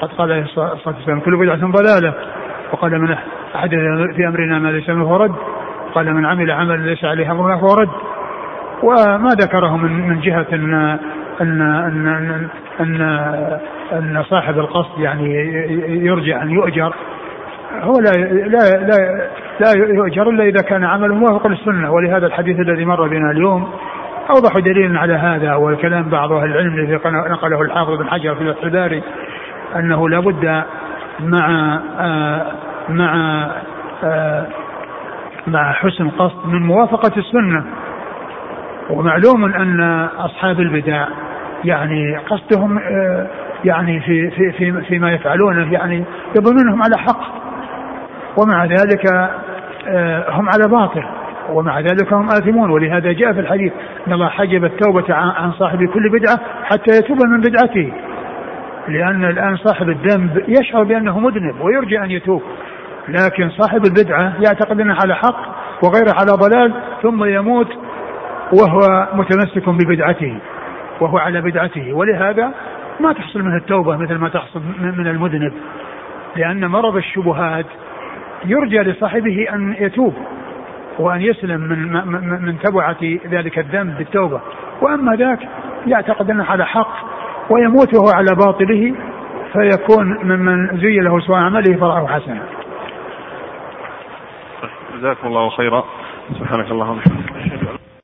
قد قال عليه الصلاة والسلام كل بدعة ضلالة. وقال من أحد في أمرنا ما ليس منه رد. قال من عمل عملا ليس عليه أمرنا فهو رد. وما ذكره من من جهة أن أن أن أن, أن, صاحب القصد يعني يرجع أن يؤجر. هو لا لا لا لا يؤجر إلا إذا كان عمله موافق للسنة. ولهذا الحديث الذي مر بنا اليوم أوضح دليل على هذا. والكلام بعض أهل العلم الذي نقله الحافظ بن حجر في الباري أنه لابد مع مع آه مع حسن قصد من موافقة السنة. ومعلوم أن أصحاب البدع يعني قصدهم آه يعني في في في فيما يفعلونه يعني يظنونهم على حق. ومع ذلك آه، هم على باطل. ومع ذلك هم آثمون. ولهذا جاء في الحديث أن الله حجب التوبة عن صاحب كل بدعة حتى يتوب من بدعته. لأن الآن صاحب الذنب يشعر بأنه مذنب ويرجى أن يتوب. لكن صاحب البدعة يعتقد أنه على حق وغيره على ضلال ثم يموت وهو متمسك ببدعته وهو على بدعته. ولهذا ما تحصل منه التوبة مثل ما تحصل من المذنب لأن مرض الشبهات يرجى لصاحبه أن يتوب وأن يسلم من من تبعة ذلك الذنب بالتوبة. وأما ذاك يعتقد أنه على حق ويموت وهو على باطله فيكون ممن زي له سوء عمله فرآه حسنا. جزاكم الله خيرا. سبحانك اللهم وبحمدك.